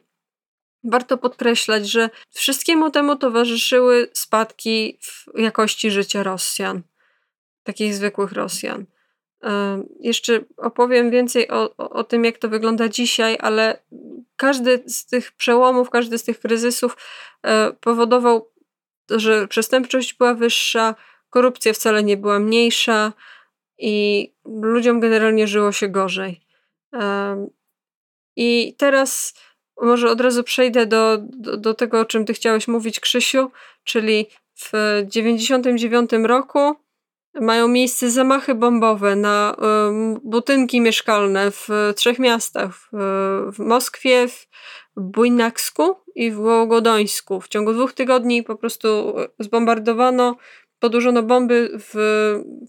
warto podkreślać, że wszystkiemu temu towarzyszyły spadki w jakości życia Rosjan, takich zwykłych Rosjan. Jeszcze opowiem więcej o, o, tym, jak to wygląda dzisiaj, ale każdy z tych przełomów, każdy z tych kryzysów e, powodował, że przestępczość była wyższa, korupcja wcale nie była mniejsza i ludziom generalnie żyło się gorzej. I teraz może od razu przejdę do, do, do tego, o czym ty chciałeś mówić, Krzysiu, czyli w 1999 roku mają miejsce zamachy bombowe na budynki mieszkalne w trzech miastach: w, w Moskwie, w Bujnaksku i w Wołogodońsku. W ciągu dwóch tygodni po prostu zbombardowano, podłożono bomby w,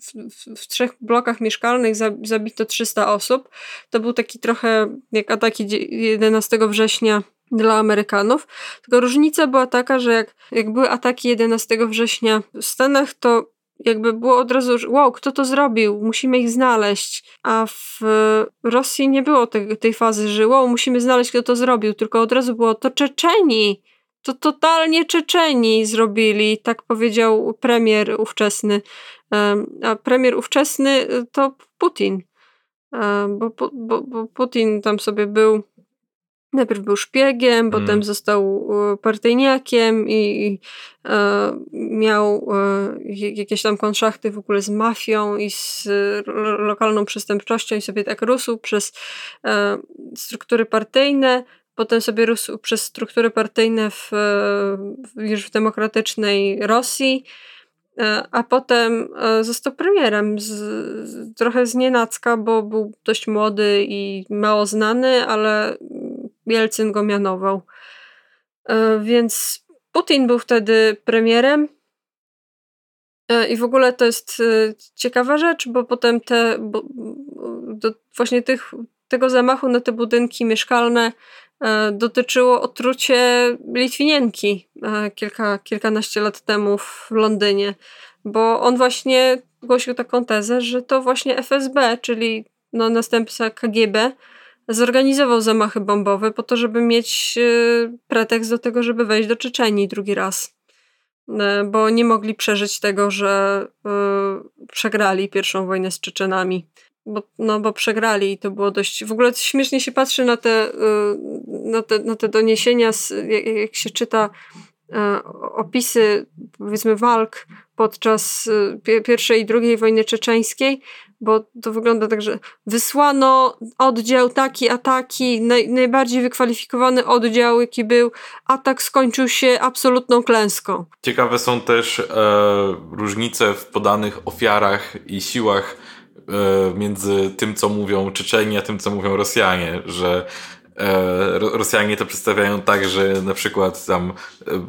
w, w trzech blokach mieszkalnych, zabito 300 osób. To był taki trochę jak ataki 11 września dla Amerykanów. Tylko różnica była taka, że jak, jak były ataki 11 września w Stanach, to jakby było od razu, wow, kto to zrobił? Musimy ich znaleźć. A w Rosji nie było tej, tej fazy, że wow, musimy znaleźć, kto to zrobił, tylko od razu było to Czeczeni. To totalnie Czeczeni zrobili, tak powiedział premier ówczesny. A premier ówczesny to Putin. Bo, bo, bo Putin tam sobie był Najpierw był szpiegiem, mm. potem został e, partyjniakiem i e, miał e, jakieś tam konszachty w ogóle z mafią i z lokalną przestępczością i sobie tak rósł przez e, struktury partyjne. Potem sobie rósł przez struktury partyjne w, już w demokratycznej Rosji, e, a potem e, został premierem z, z, trochę z nienacka, bo był dość młody i mało znany, ale Jelcyn go mianował. E, więc Putin był wtedy premierem. E, I w ogóle to jest e, ciekawa rzecz, bo potem te, bo, do właśnie tych, tego zamachu na te budynki mieszkalne dotyczyło otrucie Litwinienki kilka, kilkanaście lat temu w Londynie, bo on właśnie głosił taką tezę, że to właśnie FSB, czyli no, następca KGB, zorganizował zamachy bombowe po to, żeby mieć e, pretekst do tego, żeby wejść do Czeczenii drugi raz. E, bo nie mogli przeżyć tego, że e, przegrali pierwszą wojnę z Czeczenami. Bo, no, bo przegrali i to było dość. W ogóle śmiesznie się patrzy na te, na te, na te doniesienia, jak, jak się czyta opisy, powiedzmy, walk podczas pierwszej i drugiej wojny czeczeńskiej, bo to wygląda tak, że wysłano oddział taki, ataki, naj, najbardziej wykwalifikowany oddział, jaki był, atak skończył się absolutną klęską. Ciekawe są też e, różnice w podanych ofiarach i siłach e, między tym, co mówią Czeczeni, a tym, co mówią Rosjanie, że Rosjanie to przedstawiają tak, że na przykład tam e,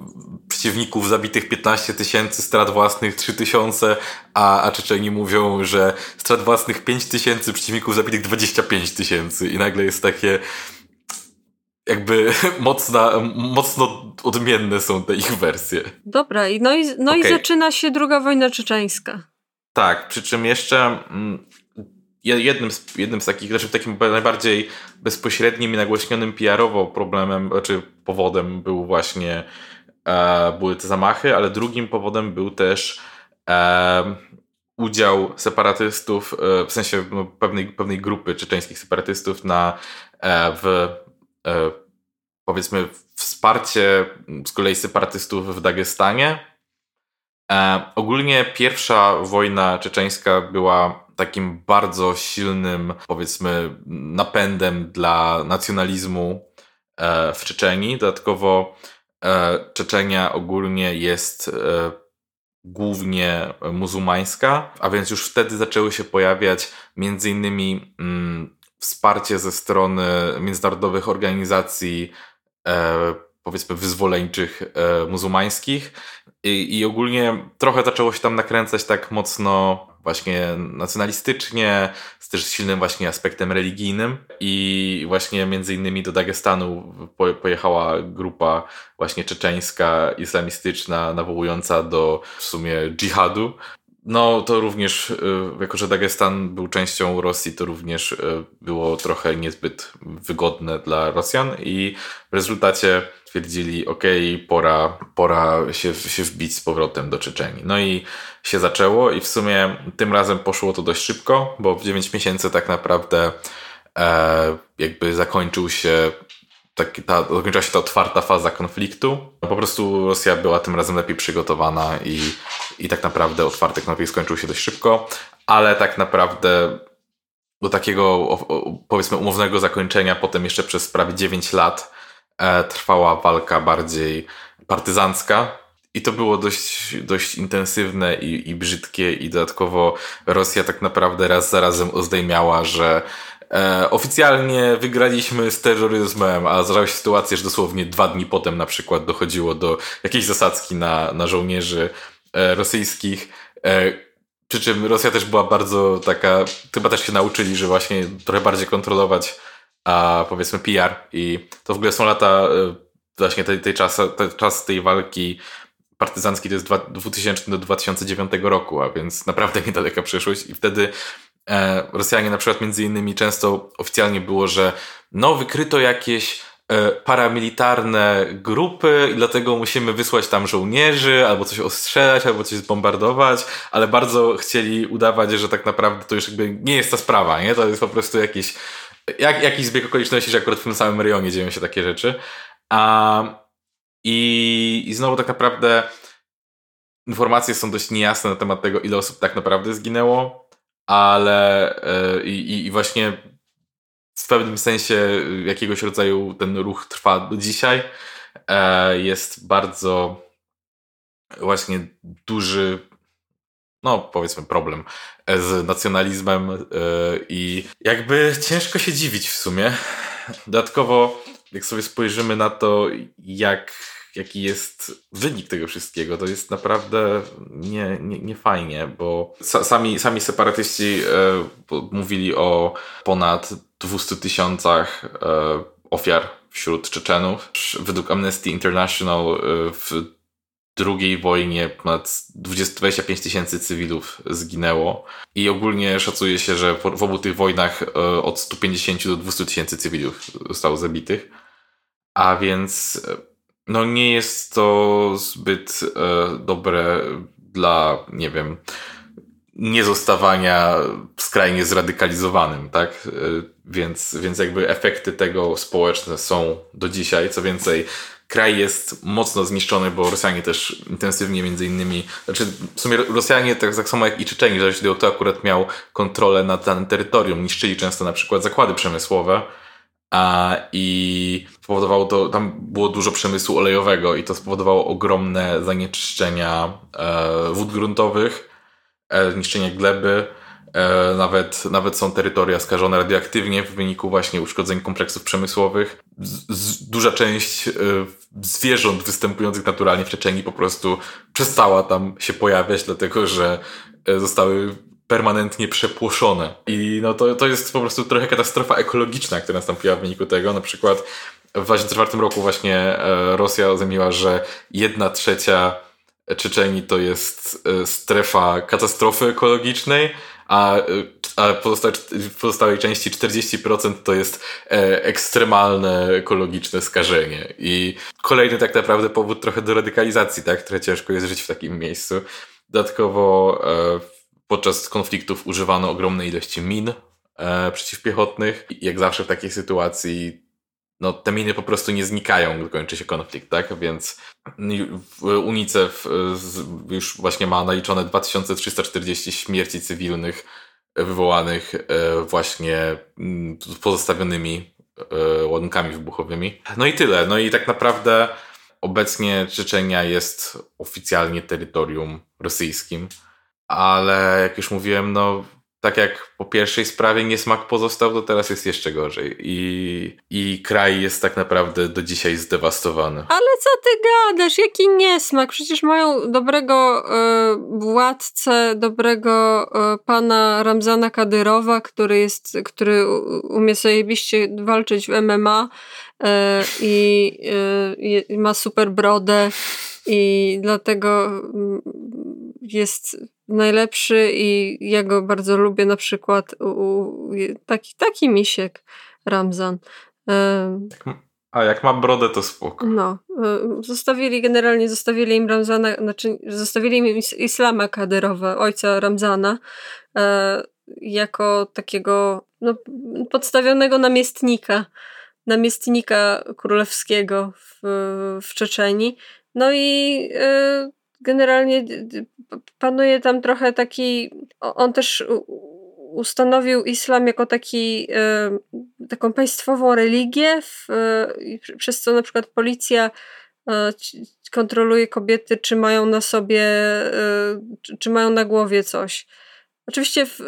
przeciwników zabitych 15 tysięcy, strat własnych 3 tysiące, a, a Czeczeni mówią, że strat własnych 5 tysięcy, przeciwników zabitych 25 tysięcy i nagle jest takie jakby mocna, mocno odmienne są te ich wersje. Dobra, no i, no okay. i zaczyna się druga wojna czeczeńska. Tak, przy czym jeszcze mm, jednym z, jednym z takich, znaczy takim najbardziej bezpośrednim i nagłośnionym PR-owo problemem, znaczy powodem był właśnie e, były te zamachy, ale drugim powodem był też e, udział separatystów, e, w sensie no, pewnej, pewnej grupy czeczeńskich separatystów na e, w e, powiedzmy wsparcie z kolei separatystów w Dagestanie. E, ogólnie pierwsza wojna czeczeńska była takim bardzo silnym, powiedzmy, napędem dla nacjonalizmu e, w Czeczeni. Dodatkowo e, Czeczenia ogólnie jest głównie muzułmańska, a więc już wtedy zaczęły się pojawiać między innymi mm, wsparcie ze strony międzynarodowych organizacji powiedzmy wyzwoleńczych muzułmańskich I, i ogólnie trochę zaczęło się tam nakręcać tak mocno właśnie nacjonalistycznie, z też silnym właśnie aspektem religijnym i właśnie między innymi do Dagestanu pojechała grupa właśnie czeczeńska, islamistyczna, nawołująca do w sumie dżihadu. No to również, y, jako że Dagestan był częścią Rosji, to również y, było trochę niezbyt wygodne dla Rosjan i w rezultacie stwierdzili, ok, pora, pora się, się wbić z powrotem do Czeczenii. No i się zaczęło i w sumie tym razem poszło to dość szybko, bo w 9 miesięcy tak naprawdę e, jakby zakończył się tak, ta, zakończyła się ta otwarta faza konfliktu. Po prostu Rosja była tym razem lepiej przygotowana i, i tak naprawdę otwarty konflikt skończył się dość szybko, ale tak naprawdę do takiego powiedzmy umownego zakończenia potem jeszcze przez prawie 9 lat e, trwała walka bardziej partyzancka, i to było dość, dość intensywne i, i brzydkie, i dodatkowo Rosja tak naprawdę raz za razem oznajmiała, że e, oficjalnie wygraliśmy z terroryzmem, a zdarzały się sytuacje, że dosłownie dwa dni potem na przykład dochodziło do jakiejś zasadzki na, na żołnierzy e, rosyjskich. E, przy czym Rosja też była bardzo taka, chyba też się nauczyli, że właśnie trochę bardziej kontrolować a powiedzmy PR i to w ogóle są lata e, właśnie tej, tej czas, czas tej walki partyzancki to jest 2000 do 2009 roku, a więc naprawdę niedaleka przyszłość i wtedy Rosjanie na przykład między innymi często oficjalnie było, że no wykryto jakieś e, paramilitarne grupy i dlatego musimy wysłać tam żołnierzy, albo coś ostrzelać, albo coś zbombardować, ale bardzo chcieli udawać, że tak naprawdę to już jakby nie jest ta sprawa, nie? To jest po prostu jakiś, jak, jakiś zbieg okoliczności, że akurat w tym samym rejonie dzieją się takie rzeczy. A i, I znowu tak naprawdę informacje są dość niejasne na temat tego, ile osób tak naprawdę zginęło, ale yy, i, właśnie w pewnym sensie jakiegoś rodzaju ten ruch trwa do dzisiaj. E, jest bardzo właśnie duży, no powiedzmy, problem z nacjonalizmem e, i jakby ciężko się dziwić w sumie. Dodatkowo jak sobie spojrzymy na to, jak, jaki jest wynik tego wszystkiego, to jest naprawdę nie, nie, nie fajnie, bo sami, sami separatyści e, mówili o ponad 200 tysiącach e, ofiar wśród Czeczenów. Według Amnesty International e, w drugiej wojnie ponad 20, 25 tysięcy cywilów zginęło i ogólnie szacuje się, że w obu tych wojnach e, od 150 do 200 tysięcy cywilów zostało zabitych. A więc no nie jest to zbyt e, dobre dla, nie wiem, niezostawania skrajnie zradykalizowanym, tak? E, więc, więc jakby efekty tego społeczne są do dzisiaj. Co więcej, kraj jest mocno zniszczony, bo Rosjanie też intensywnie między innymi, znaczy w sumie Rosjanie tak, tak samo jak i Czeczeni, zależności od to akurat miał kontrolę nad danym terytorium, niszczyli często na przykład zakłady przemysłowe, I spowodowało to, tam było dużo przemysłu olejowego i to spowodowało ogromne zanieczyszczenia e, wód gruntowych, e, zniszczenie gleby. E, nawet, nawet są terytoria skażone radioaktywnie w wyniku właśnie uszkodzeń kompleksów przemysłowych. Z, z, duża część zwierząt występujących naturalnie w Czeczeni po prostu przestała tam się pojawiać, dlatego że zostały permanentnie przepłoszone. I no to, to jest po prostu trochę katastrofa ekologiczna, która nastąpiła w wyniku tego. Na przykład w 2004 roku właśnie e, Rosja oznajmiła, że jedna trzecia Czeczeni to jest e, strefa katastrofy ekologicznej, a, e, a pozostałe, w pozostałej części 40% to jest ekstremalne ekologiczne skażenie. I kolejny tak naprawdę powód trochę do radykalizacji, tak? Trochę ciężko jest żyć w takim miejscu. Dodatkowo Podczas konfliktów używano ogromnej ilości min e, przeciwpiechotnych. Jak zawsze w takiej sytuacji no, te miny po prostu nie znikają, gdy kończy się konflikt, tak? Więc UNICEF e, już właśnie ma naliczone 2340 śmierci cywilnych wywołanych e, właśnie mm, pozostawionymi e, ładunkami wybuchowymi. No i tyle. No i tak naprawdę obecnie Czeczenia jest oficjalnie terytorium rosyjskim ale jak już mówiłem, no tak jak po pierwszej sprawie niesmak pozostał, to teraz jest jeszcze gorzej. I, I kraj jest tak naprawdę do dzisiaj zdewastowany. Ale co ty gadasz? Jaki niesmak? Przecież mają dobrego e, władcę, dobrego e, pana Ramzana Kadyrowa, który jest, który umie walczyć w MMA e, i e, ma super brodę i dlatego mm, jest najlepszy i ja go bardzo lubię na przykład u, u, taki, taki misiek Ramzan. A jak ma brodę, to spoko. No. E, zostawili, generalnie zostawili im Ramzana, znaczy zostawili im Islama Kadyrowa, ojca Ramzana, e, jako takiego no, podstawionego namiestnika, namiestnika królewskiego w, w Czeczeni. No i e, generalnie panuje tam trochę taki. On też ustanowił islam jako taki, e, taką państwową religię, w, e, przez co na przykład policja e, kontroluje kobiety, czy mają na sobie, czy mają na głowie coś. Oczywiście w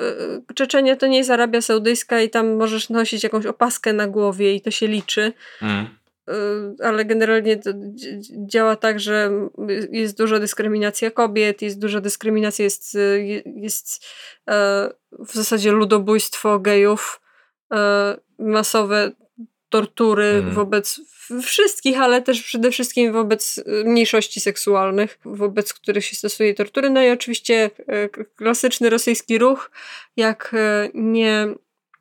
Czeczenie to nie jest Arabia Saudyjska i tam możesz nosić jakąś opaskę na głowie i to się liczy. Mm. Y, ale generalnie to działa tak, że jest duża dyskryminacja kobiet, jest duża dyskryminacja, jest, y, jest e, w zasadzie ludobójstwo gejów, e, masowe tortury hmm. wobec wszystkich, ale też przede wszystkim wobec y, mniejszości seksualnych, wobec których się stosuje tortury. No i oczywiście e, klasyczny rosyjski ruch, jak nie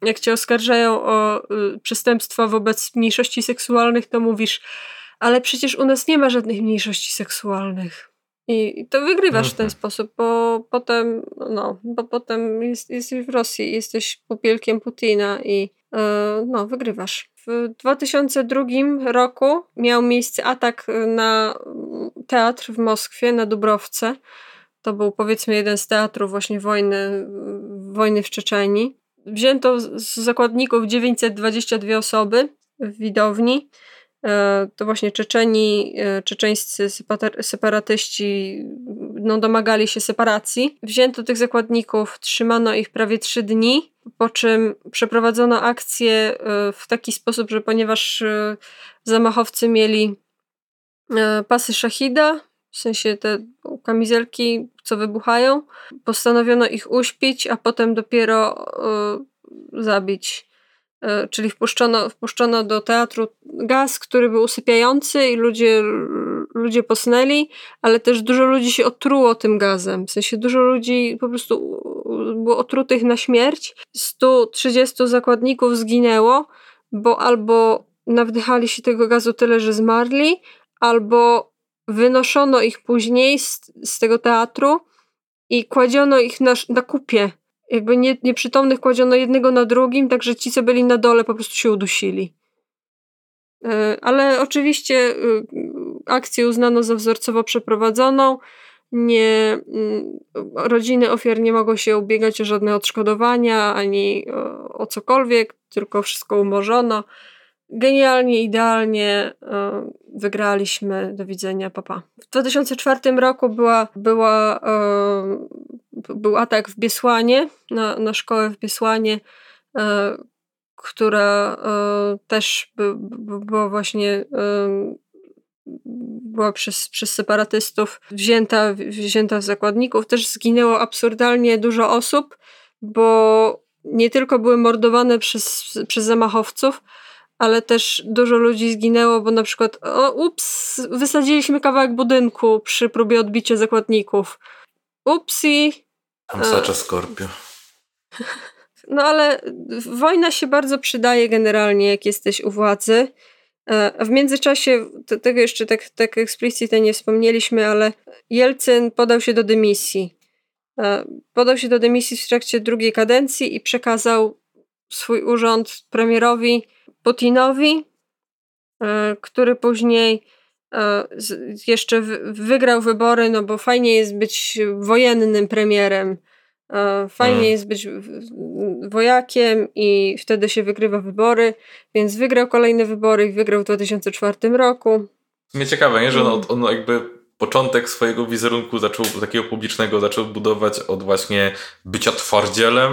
jak cię oskarżają o y, przestępstwa wobec mniejszości seksualnych, to mówisz, ale przecież u nas nie ma żadnych mniejszości seksualnych. I to wygrywasz w ten mhm. sposób, bo potem, no, bo potem jest, jesteś w Rosji, jesteś popielkiem Putina i yy, no, wygrywasz. W 2002 roku miał miejsce atak na teatr w Moskwie, na Dubrowce. To był powiedzmy jeden z teatrów właśnie wojny, wojny w Czeczeni. Wzięto z zakładników 922 osoby w widowni. E, to właśnie Czeczeni, e, czeczeńscy separatyści no, domagali się separacji. Wzięto tych zakładników, trzymano ich prawie trzy dni, po czym przeprowadzono akcję e, w taki sposób, że ponieważ zamachowcy mieli pasy szachida, w sensie te kamizelki, co wybuchają. Postanowiono ich uśpić, a potem dopiero y, zabić. Y, czyli wpuszczono, wpuszczono do teatru gaz, który był usypiający i ludzie, ludzie posnęli, ale też dużo ludzi się otruło tym gazem. W sensie dużo ludzi po prostu było otrutych na śmierć. 130 zakładników zginęło, bo albo nawdychali się tego gazu tyle, że zmarli, albo wynoszono ich później z, z tego teatru i kładziono ich na, na kupie. Jakby nie, nieprzytomnych kładziono jednego na drugim, także ci, co byli na dole, po prostu się udusili. E, ale oczywiście y, akcję uznano za wzorcowo przeprowadzoną. Nie, mm, rodziny ofiar nie mogą się ubiegać o żadne odszkodowania ani o, o cokolwiek, tylko wszystko umorzono genialnie, idealnie e, wygraliśmy. Do widzenia, papa. W 2004 roku była, była, e, był atak w Biesłanie, na, na szkołę w Biesłanie, e, która też by, by była właśnie była przez, przez separatystów wzięta, wzięta w zakładników. Też zginęło absurdalnie dużo osób, bo nie tylko były mordowane przez, przez zamachowców, ale też dużo ludzi zginęło, bo na przykład o, ups, wysadziliśmy kawałek budynku przy próbie odbicia zakładników. Upsi. Hamsacza Skorpio. No ale wojna się bardzo przydaje generalnie, jak jesteś u władzy. E, a w międzyczasie, tego jeszcze tak, tak eksplicitnie nie wspomnieliśmy, ale Jelcyn podał się do dymisji. E, podał się do dymisji w trakcie drugiej kadencji i przekazał swój urząd premierowi Putinowi, e, który później e, jeszcze wygrał wybory, no bo fajnie jest być wojennym premierem, e, fajnie hmm. jest być wojakiem i wtedy się wygrywa wybory, więc wygrał kolejne wybory i wygrał w 2004 roku. Mnie ciekawe, nie? że on, mm. on jakby początek swojego wizerunku zaczął, takiego publicznego zaczął budować od właśnie bycia twardzielem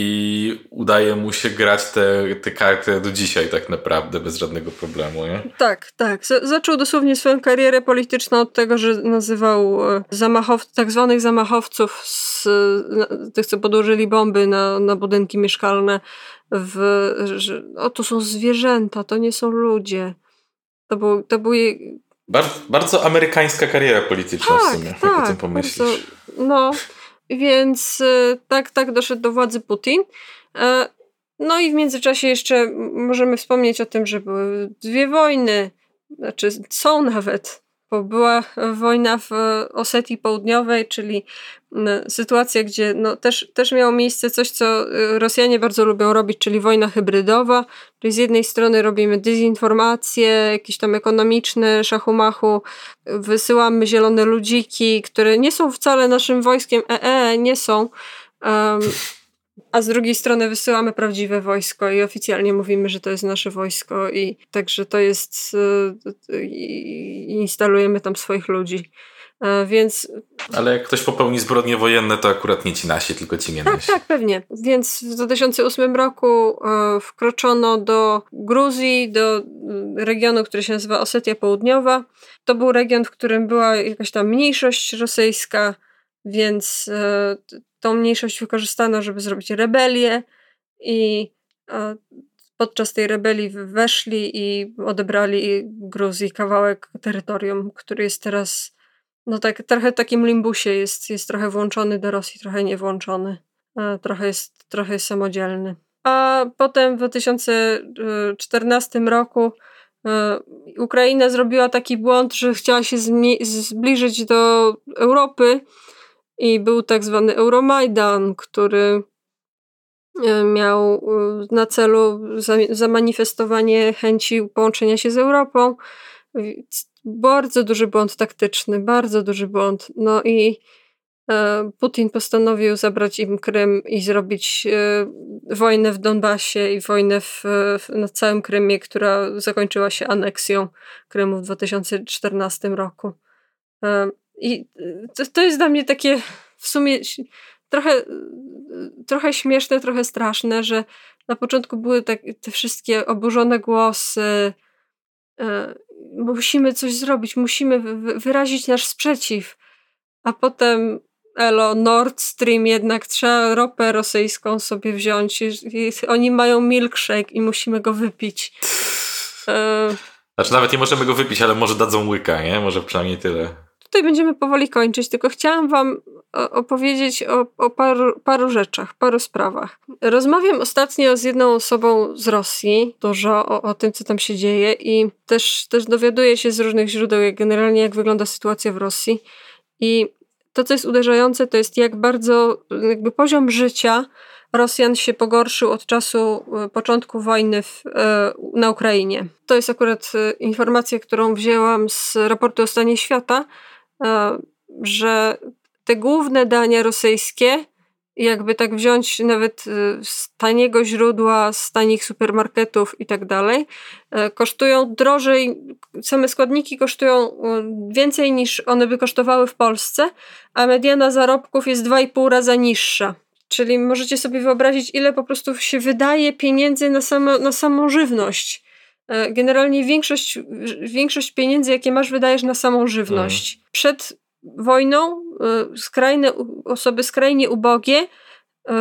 i udaje mu się grać te, te karty do dzisiaj tak naprawdę bez żadnego problemu, nie? Tak, tak. Z zaczął dosłownie swoją karierę polityczną od tego, że nazywał e, zamachow tak zwanych zamachowców z tych, co podłożyli bomby na, na budynki mieszkalne w, że o, to są zwierzęta, to nie są ludzie. To był, to był jej... Bardzo, bardzo amerykańska kariera polityczna tak, w sumie, tak, jak o tym pomyślisz. Bardzo, no, więc e, tak, tak doszedł do władzy Putin. E, no i w międzyczasie jeszcze możemy wspomnieć o tym, że były dwie wojny, znaczy są nawet bo była wojna w Osetii Południowej, czyli sytuacja, gdzie no też, też miało miejsce coś, co y, Rosjanie bardzo lubią robić, czyli wojna hybrydowa, czyli z jednej strony robimy dezinformacje, jakieś tam ekonomiczne szachumachu, wysyłamy zielone ludziki, które nie są wcale naszym wojskiem, ee, e, nie są, um, a z drugiej strony wysyłamy prawdziwe wojsko i oficjalnie mówimy, że to jest nasze wojsko i także to jest y, i instalujemy tam swoich ludzi. E, więc... Ale jak ktoś popełni zbrodnie wojenne, to akurat nie ci nasi, tylko ci nie tak, Tak, pewnie. Więc w 2008 roku e, wkroczono do Gruzji, do regionu, który się nazywa Osetia Południowa. To był region, w którym była jakaś tam mniejszość rosyjska, więc e, tą mniejszość wykorzystano, żeby zrobić rebelię i podczas tej rebelii weszli i odebrali Gruzji kawałek terytorium, który jest teraz no tak, trochę w takim limbusie jest, jest trochę włączony do Rosji, trochę nie włączony. Trochę jest, trochę jest samodzielny. A potem w 2014 roku Ukraina zrobiła taki błąd, że chciała się zbliżyć do Europy i był tak zwany Euromajdan, który e, miał e, na celu zamanifestowanie chęci połączenia się z Europą. Bardzo duży błąd taktyczny, bardzo duży błąd. No i e, Putin postanowił zabrać im Krym i zrobić wojnę w Donbasie i wojnę w, na całym Krymie, która zakończyła się aneksją Krymu w 2014 roku. I to, to jest dla mnie takie w sumie trochę, trochę śmieszne, trochę straszne, że na początku były tak, te wszystkie oburzone głosy. Musimy coś zrobić, musimy wyrazić nasz sprzeciw. A potem Elo, Nord Stream jednak trzeba ropę rosyjską sobie wziąć. Oni mają milkshake i musimy go wypić. Znaczy nawet nie możemy go wypić, ale może dadzą łyka, nie? Może przynajmniej tyle tutaj będziemy powoli kończyć, tylko chciałam Wam opowiedzieć o, o paru, paru rzeczach, paru sprawach. Rozmawiam ostatnio z jedną osobą z Rosji, dużo o, o tym, co tam się dzieje, i też, też dowiaduję się z różnych źródeł, jak generalnie jak wygląda sytuacja w Rosji. I to, co jest uderzające, to jest jak bardzo jakby poziom życia Rosjan się pogorszył od czasu e, początku wojny w, e, na Ukrainie. To jest akurat e, informacja, którą wzięłam z raportu o stanie świata, że te główne dania rosyjskie, jakby tak wziąć nawet e, z taniego źródła, z tanich supermarketów i tak dalej, e, kosztują drożej, same składniki kosztują więcej niż one by kosztowały w Polsce, a mediana zarobków jest 2,5 raza niższa. Czyli możecie sobie wyobrazić, ile po prostu się wydaje pieniędzy na, samo, na samą żywność. E, generalnie większość, większość pieniędzy, jakie masz, wydajesz na samą żywność. Mhm. Przed wojną e, skrajne, osoby skrajnie ubogie e,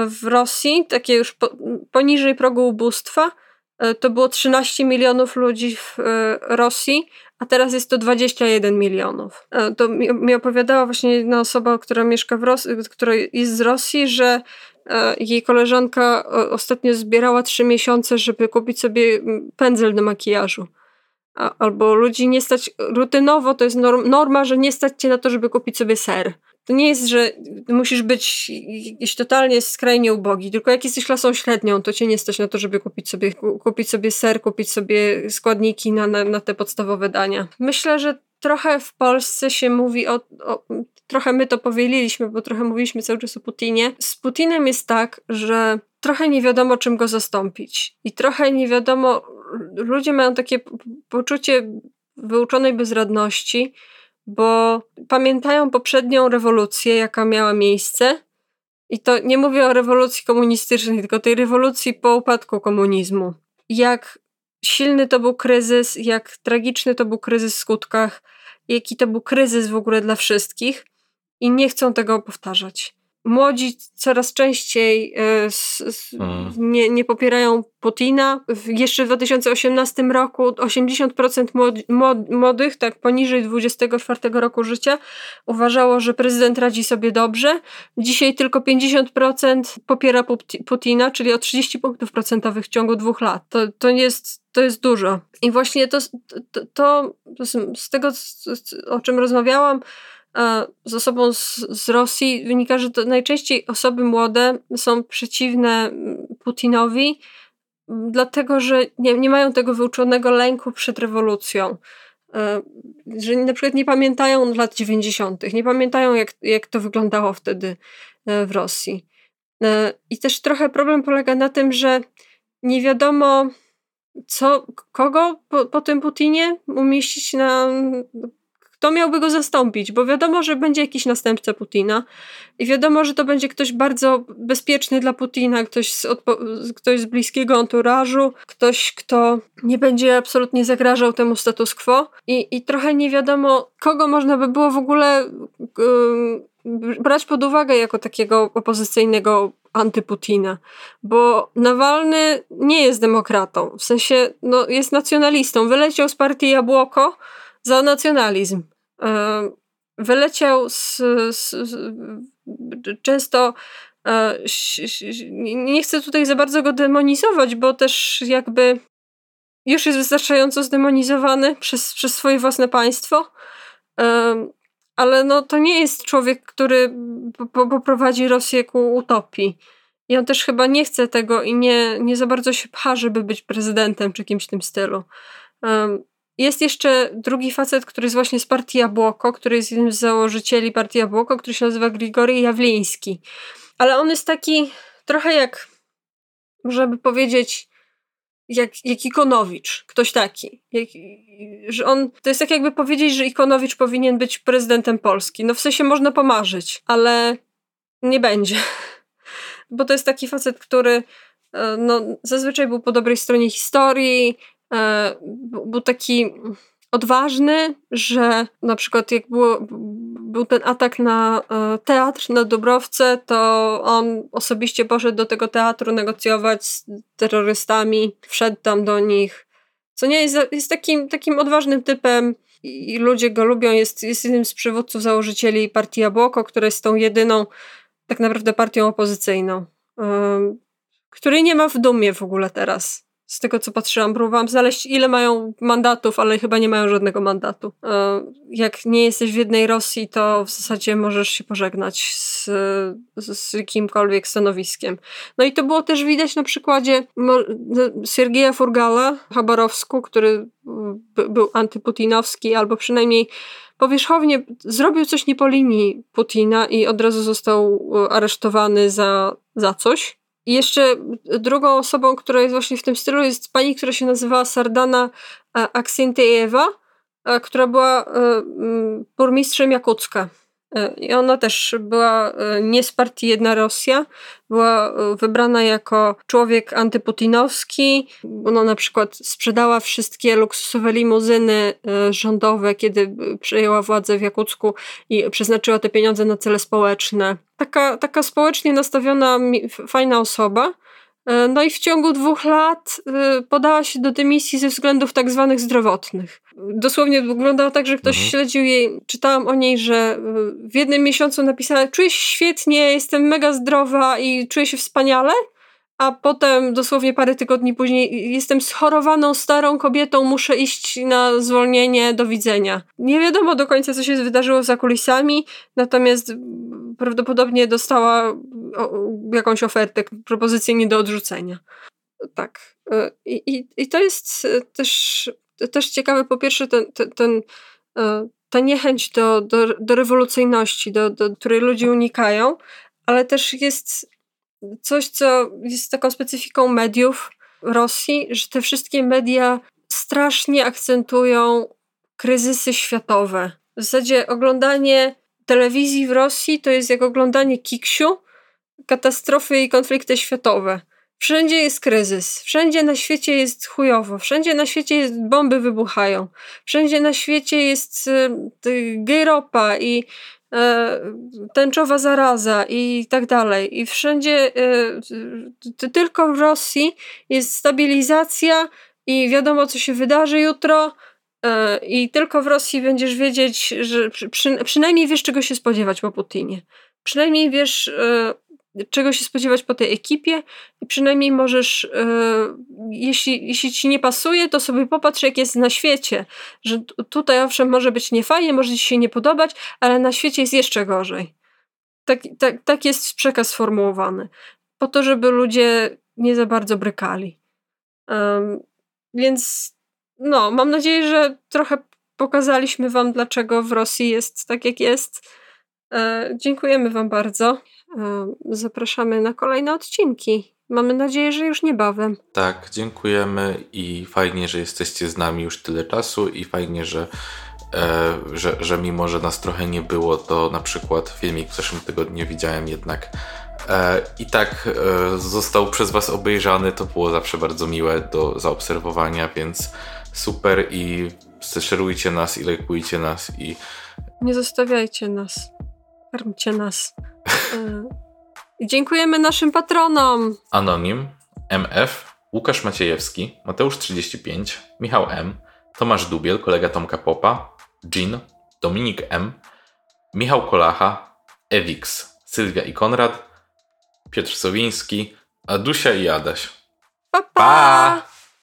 w Rosji, takie już po, poniżej progu ubóstwa, to było 13 milionów ludzi w Rosji, a teraz jest to 21 milionów. To mi, mi opowiadała właśnie jedna osoba, która mieszka w Rosji, która jest z Rosji, że jej koleżanka ostatnio zbierała trzy miesiące, żeby kupić sobie pędzel do makijażu. Albo ludzi nie stać, rutynowo to jest norma, że nie stać cię na to, żeby kupić sobie ser. To nie jest, że musisz być jakiś totalnie skrajnie ubogi, tylko jak jesteś klasą średnią, to cię nie stać na to, żeby kupić sobie, kupić sobie ser, kupić sobie składniki na, na, na te podstawowe dania. Myślę, że trochę w Polsce się mówi o, o, trochę my to powieliliśmy, bo trochę mówiliśmy cały czas o Putinie. Z Putinem jest tak, że trochę nie wiadomo, czym go zastąpić. I trochę nie wiadomo, ludzie mają takie poczucie wyuczonej bezradności, bo pamiętają poprzednią rewolucję, jaka miała miejsce. I to nie mówię o rewolucji komunistycznej, tylko tej rewolucji po upadku komunizmu. Jak silny to był kryzys, jak tragiczny to był kryzys w skutkach, jaki to był kryzys w ogóle dla wszystkich i nie chcą tego powtarzać młodzi coraz częściej e, hmm. nie, nie popierają Putina. Jeszcze w 2018 roku 80% młodych, tak poniżej 24 roku życia, uważało, że prezydent radzi sobie dobrze. Dzisiaj tylko 50% popiera Putina, czyli o 30 punktów procentowych w ciągu dwóch lat. To, to, jest, to jest dużo. I właśnie to, to, to, to z tego, o czym rozmawiałam, z osobą z, z Rosji wynika, że najczęściej osoby młode są przeciwne Putinowi, dlatego że nie, nie mają tego wyuczonego lęku przed rewolucją. E, że na przykład nie pamiętają lat 90., nie pamiętają, jak, jak to wyglądało wtedy e, w Rosji. E, I też trochę problem polega na tym, że nie wiadomo, co, kogo po, po tym Putinie umieścić na kto miałby go zastąpić, bo wiadomo, że będzie jakiś następca Putina i wiadomo, że to będzie ktoś bardzo bezpieczny dla Putina, ktoś z, ktoś z bliskiego anturażu, ktoś, kto nie będzie absolutnie zagrażał temu status quo. I, i trochę nie wiadomo, kogo można by było w ogóle yy, brać pod uwagę jako takiego opozycyjnego antyputina, bo Nawalny nie jest demokratą, w sensie no, jest nacjonalistą, wyleciał z partii Jabłoko, za nacjonalizm. E, wyleciał z, z, z często e, nie chcę tutaj za bardzo go demonizować, bo też jakby już jest wystarczająco zdemonizowany przez, przez swoje własne państwo. E, ale no, to nie jest człowiek, który poprowadzi Rosję ku utopii. I on też chyba nie chce tego i nie, nie za bardzo się pcha, żeby być prezydentem czy kimś w tym stylu. Jest jeszcze drugi facet, który jest właśnie z partii Jabłoko, który jest jednym z założycieli partii Jabłoko, który się nazywa Grigory Jawliński. Ale on jest taki trochę jak, można by powiedzieć, jak, jak Ikonowicz, ktoś taki. Jak, że on, to jest tak jakby powiedzieć, że Ikonowicz powinien być prezydentem Polski. No w sensie można pomarzyć, ale nie będzie. Bo to jest taki facet, który e, no, zazwyczaj był po dobrej stronie historii, był taki odważny, że na przykład jak było, był ten atak na e, teatr, na Dubrowce, to on osobiście poszedł do tego teatru negocjować z terrorystami, wszedł tam do nich, co nie jest, jest takim, takim odważnym typem i ludzie go lubią, jest, jest jednym z przywódców, założycieli partii Jabłoko, która jest tą jedyną tak naprawdę partią opozycyjną, której nie ma w dumie w ogóle teraz z tego co patrzyłam, próbowałam znaleźć ile mają mandatów, ale chyba nie mają żadnego mandatu. E, jak nie jesteś w jednej Rosji, to w zasadzie możesz się pożegnać z, z jakimkolwiek stanowiskiem. No i to było też widać na przykładzie Siergieja Furgala, Chabarowsku, który był antyputinowski, albo przynajmniej powierzchownie zrobił coś nie po linii Putina i od razu został aresztowany za, za coś. I jeszcze drugą osobą, która jest właśnie w tym stylu, jest pani, która się nazywała Sardana e, Aksintiejewa, e, która była e, burmistrzem Jakucka. I ona też była nie z partii Jedna Rosja, była wybrana jako człowiek antyputinowski. Ona na przykład sprzedała wszystkie luksusowe limuzyny rządowe, kiedy przejęła władzę w Jakucku i przeznaczyła te pieniądze na cele społeczne taka, taka społecznie nastawiona, fajna osoba. E, no i w ciągu dwóch lat e, podała się do dymisji ze względów tak zwanych zdrowotnych. Dosłownie wyglądało tak, że ktoś mhm. śledził jej, czytałam o niej, że e, w jednym miesiącu napisała czuję się świetnie, jestem mega zdrowa i czuję się wspaniale, a potem dosłownie parę tygodni później jestem schorowaną starą kobietą, muszę iść na zwolnienie, do widzenia. Nie wiadomo do końca, co się wydarzyło za kulisami, natomiast prawdopodobnie dostała jakąś ofertę, propozycję nie do odrzucenia. Tak. I, i, i to jest też, też ciekawe, po pierwsze, ten, ten, ten ta niechęć do, do, do rewolucyjności, do, do której ludzie unikają, ale też jest coś, co jest taką specyfiką mediów Rosji, że te wszystkie media strasznie akcentują kryzysy światowe. W zasadzie oglądanie telewizji w Rosji to jest jak oglądanie kiksiu, katastrofy i konflikty światowe. Wszędzie jest kryzys, wszędzie na świecie jest chujowo, wszędzie na świecie jest, bomby wybuchają, wszędzie na świecie jest y, gejropa i e, tęczowa zaraza i tak dalej. I wszędzie, y, tylko w Rosji jest stabilizacja i wiadomo, co się wydarzy jutro. E, I tylko w Rosji będziesz wiedzieć, że przy, przynajmniej wiesz, czego się spodziewać po Putinie. Przynajmniej wiesz, e, czego się spodziewać po tej ekipie i przynajmniej możesz, e, jeśli, jeśli ci nie pasuje, to sobie popatrz, jak jest na świecie. Że tutaj owszem może być niefajnie, może ci się nie podobać, ale na świecie jest jeszcze gorzej. Tak, tak, tak jest przekaz sformułowany. Po to, żeby ludzie nie za bardzo brykali. Um, więc no, mam nadzieję, że trochę pokazaliśmy Wam, dlaczego w Rosji jest tak, jak jest. E, dziękujemy Wam bardzo. E, zapraszamy na kolejne odcinki. Mamy nadzieję, że już niebawem. Tak, dziękujemy i fajnie, że jesteście z nami już tyle czasu i fajnie, że, e, że, że mimo, że nas trochę nie było, to na przykład filmik w zeszłym tygodniu widziałem jednak e, i tak e, został przez Was obejrzany. To było zawsze bardzo miłe do zaobserwowania, więc super i szerujcie nas i lajkujcie nas i nie zostawiajcie nas. Karmcie nas. E, dziękujemy naszym patronom. Anonim, MF, Łukasz Maciejewski, Mateusz 35, Michał M, Tomasz Dubiel, kolega Tomka Popa, Jean, Dominik M, Michał Kolacha, Ewix, Sylwia i Konrad, Piotr Sowiński, Adusia i Adaś. Pa! pa!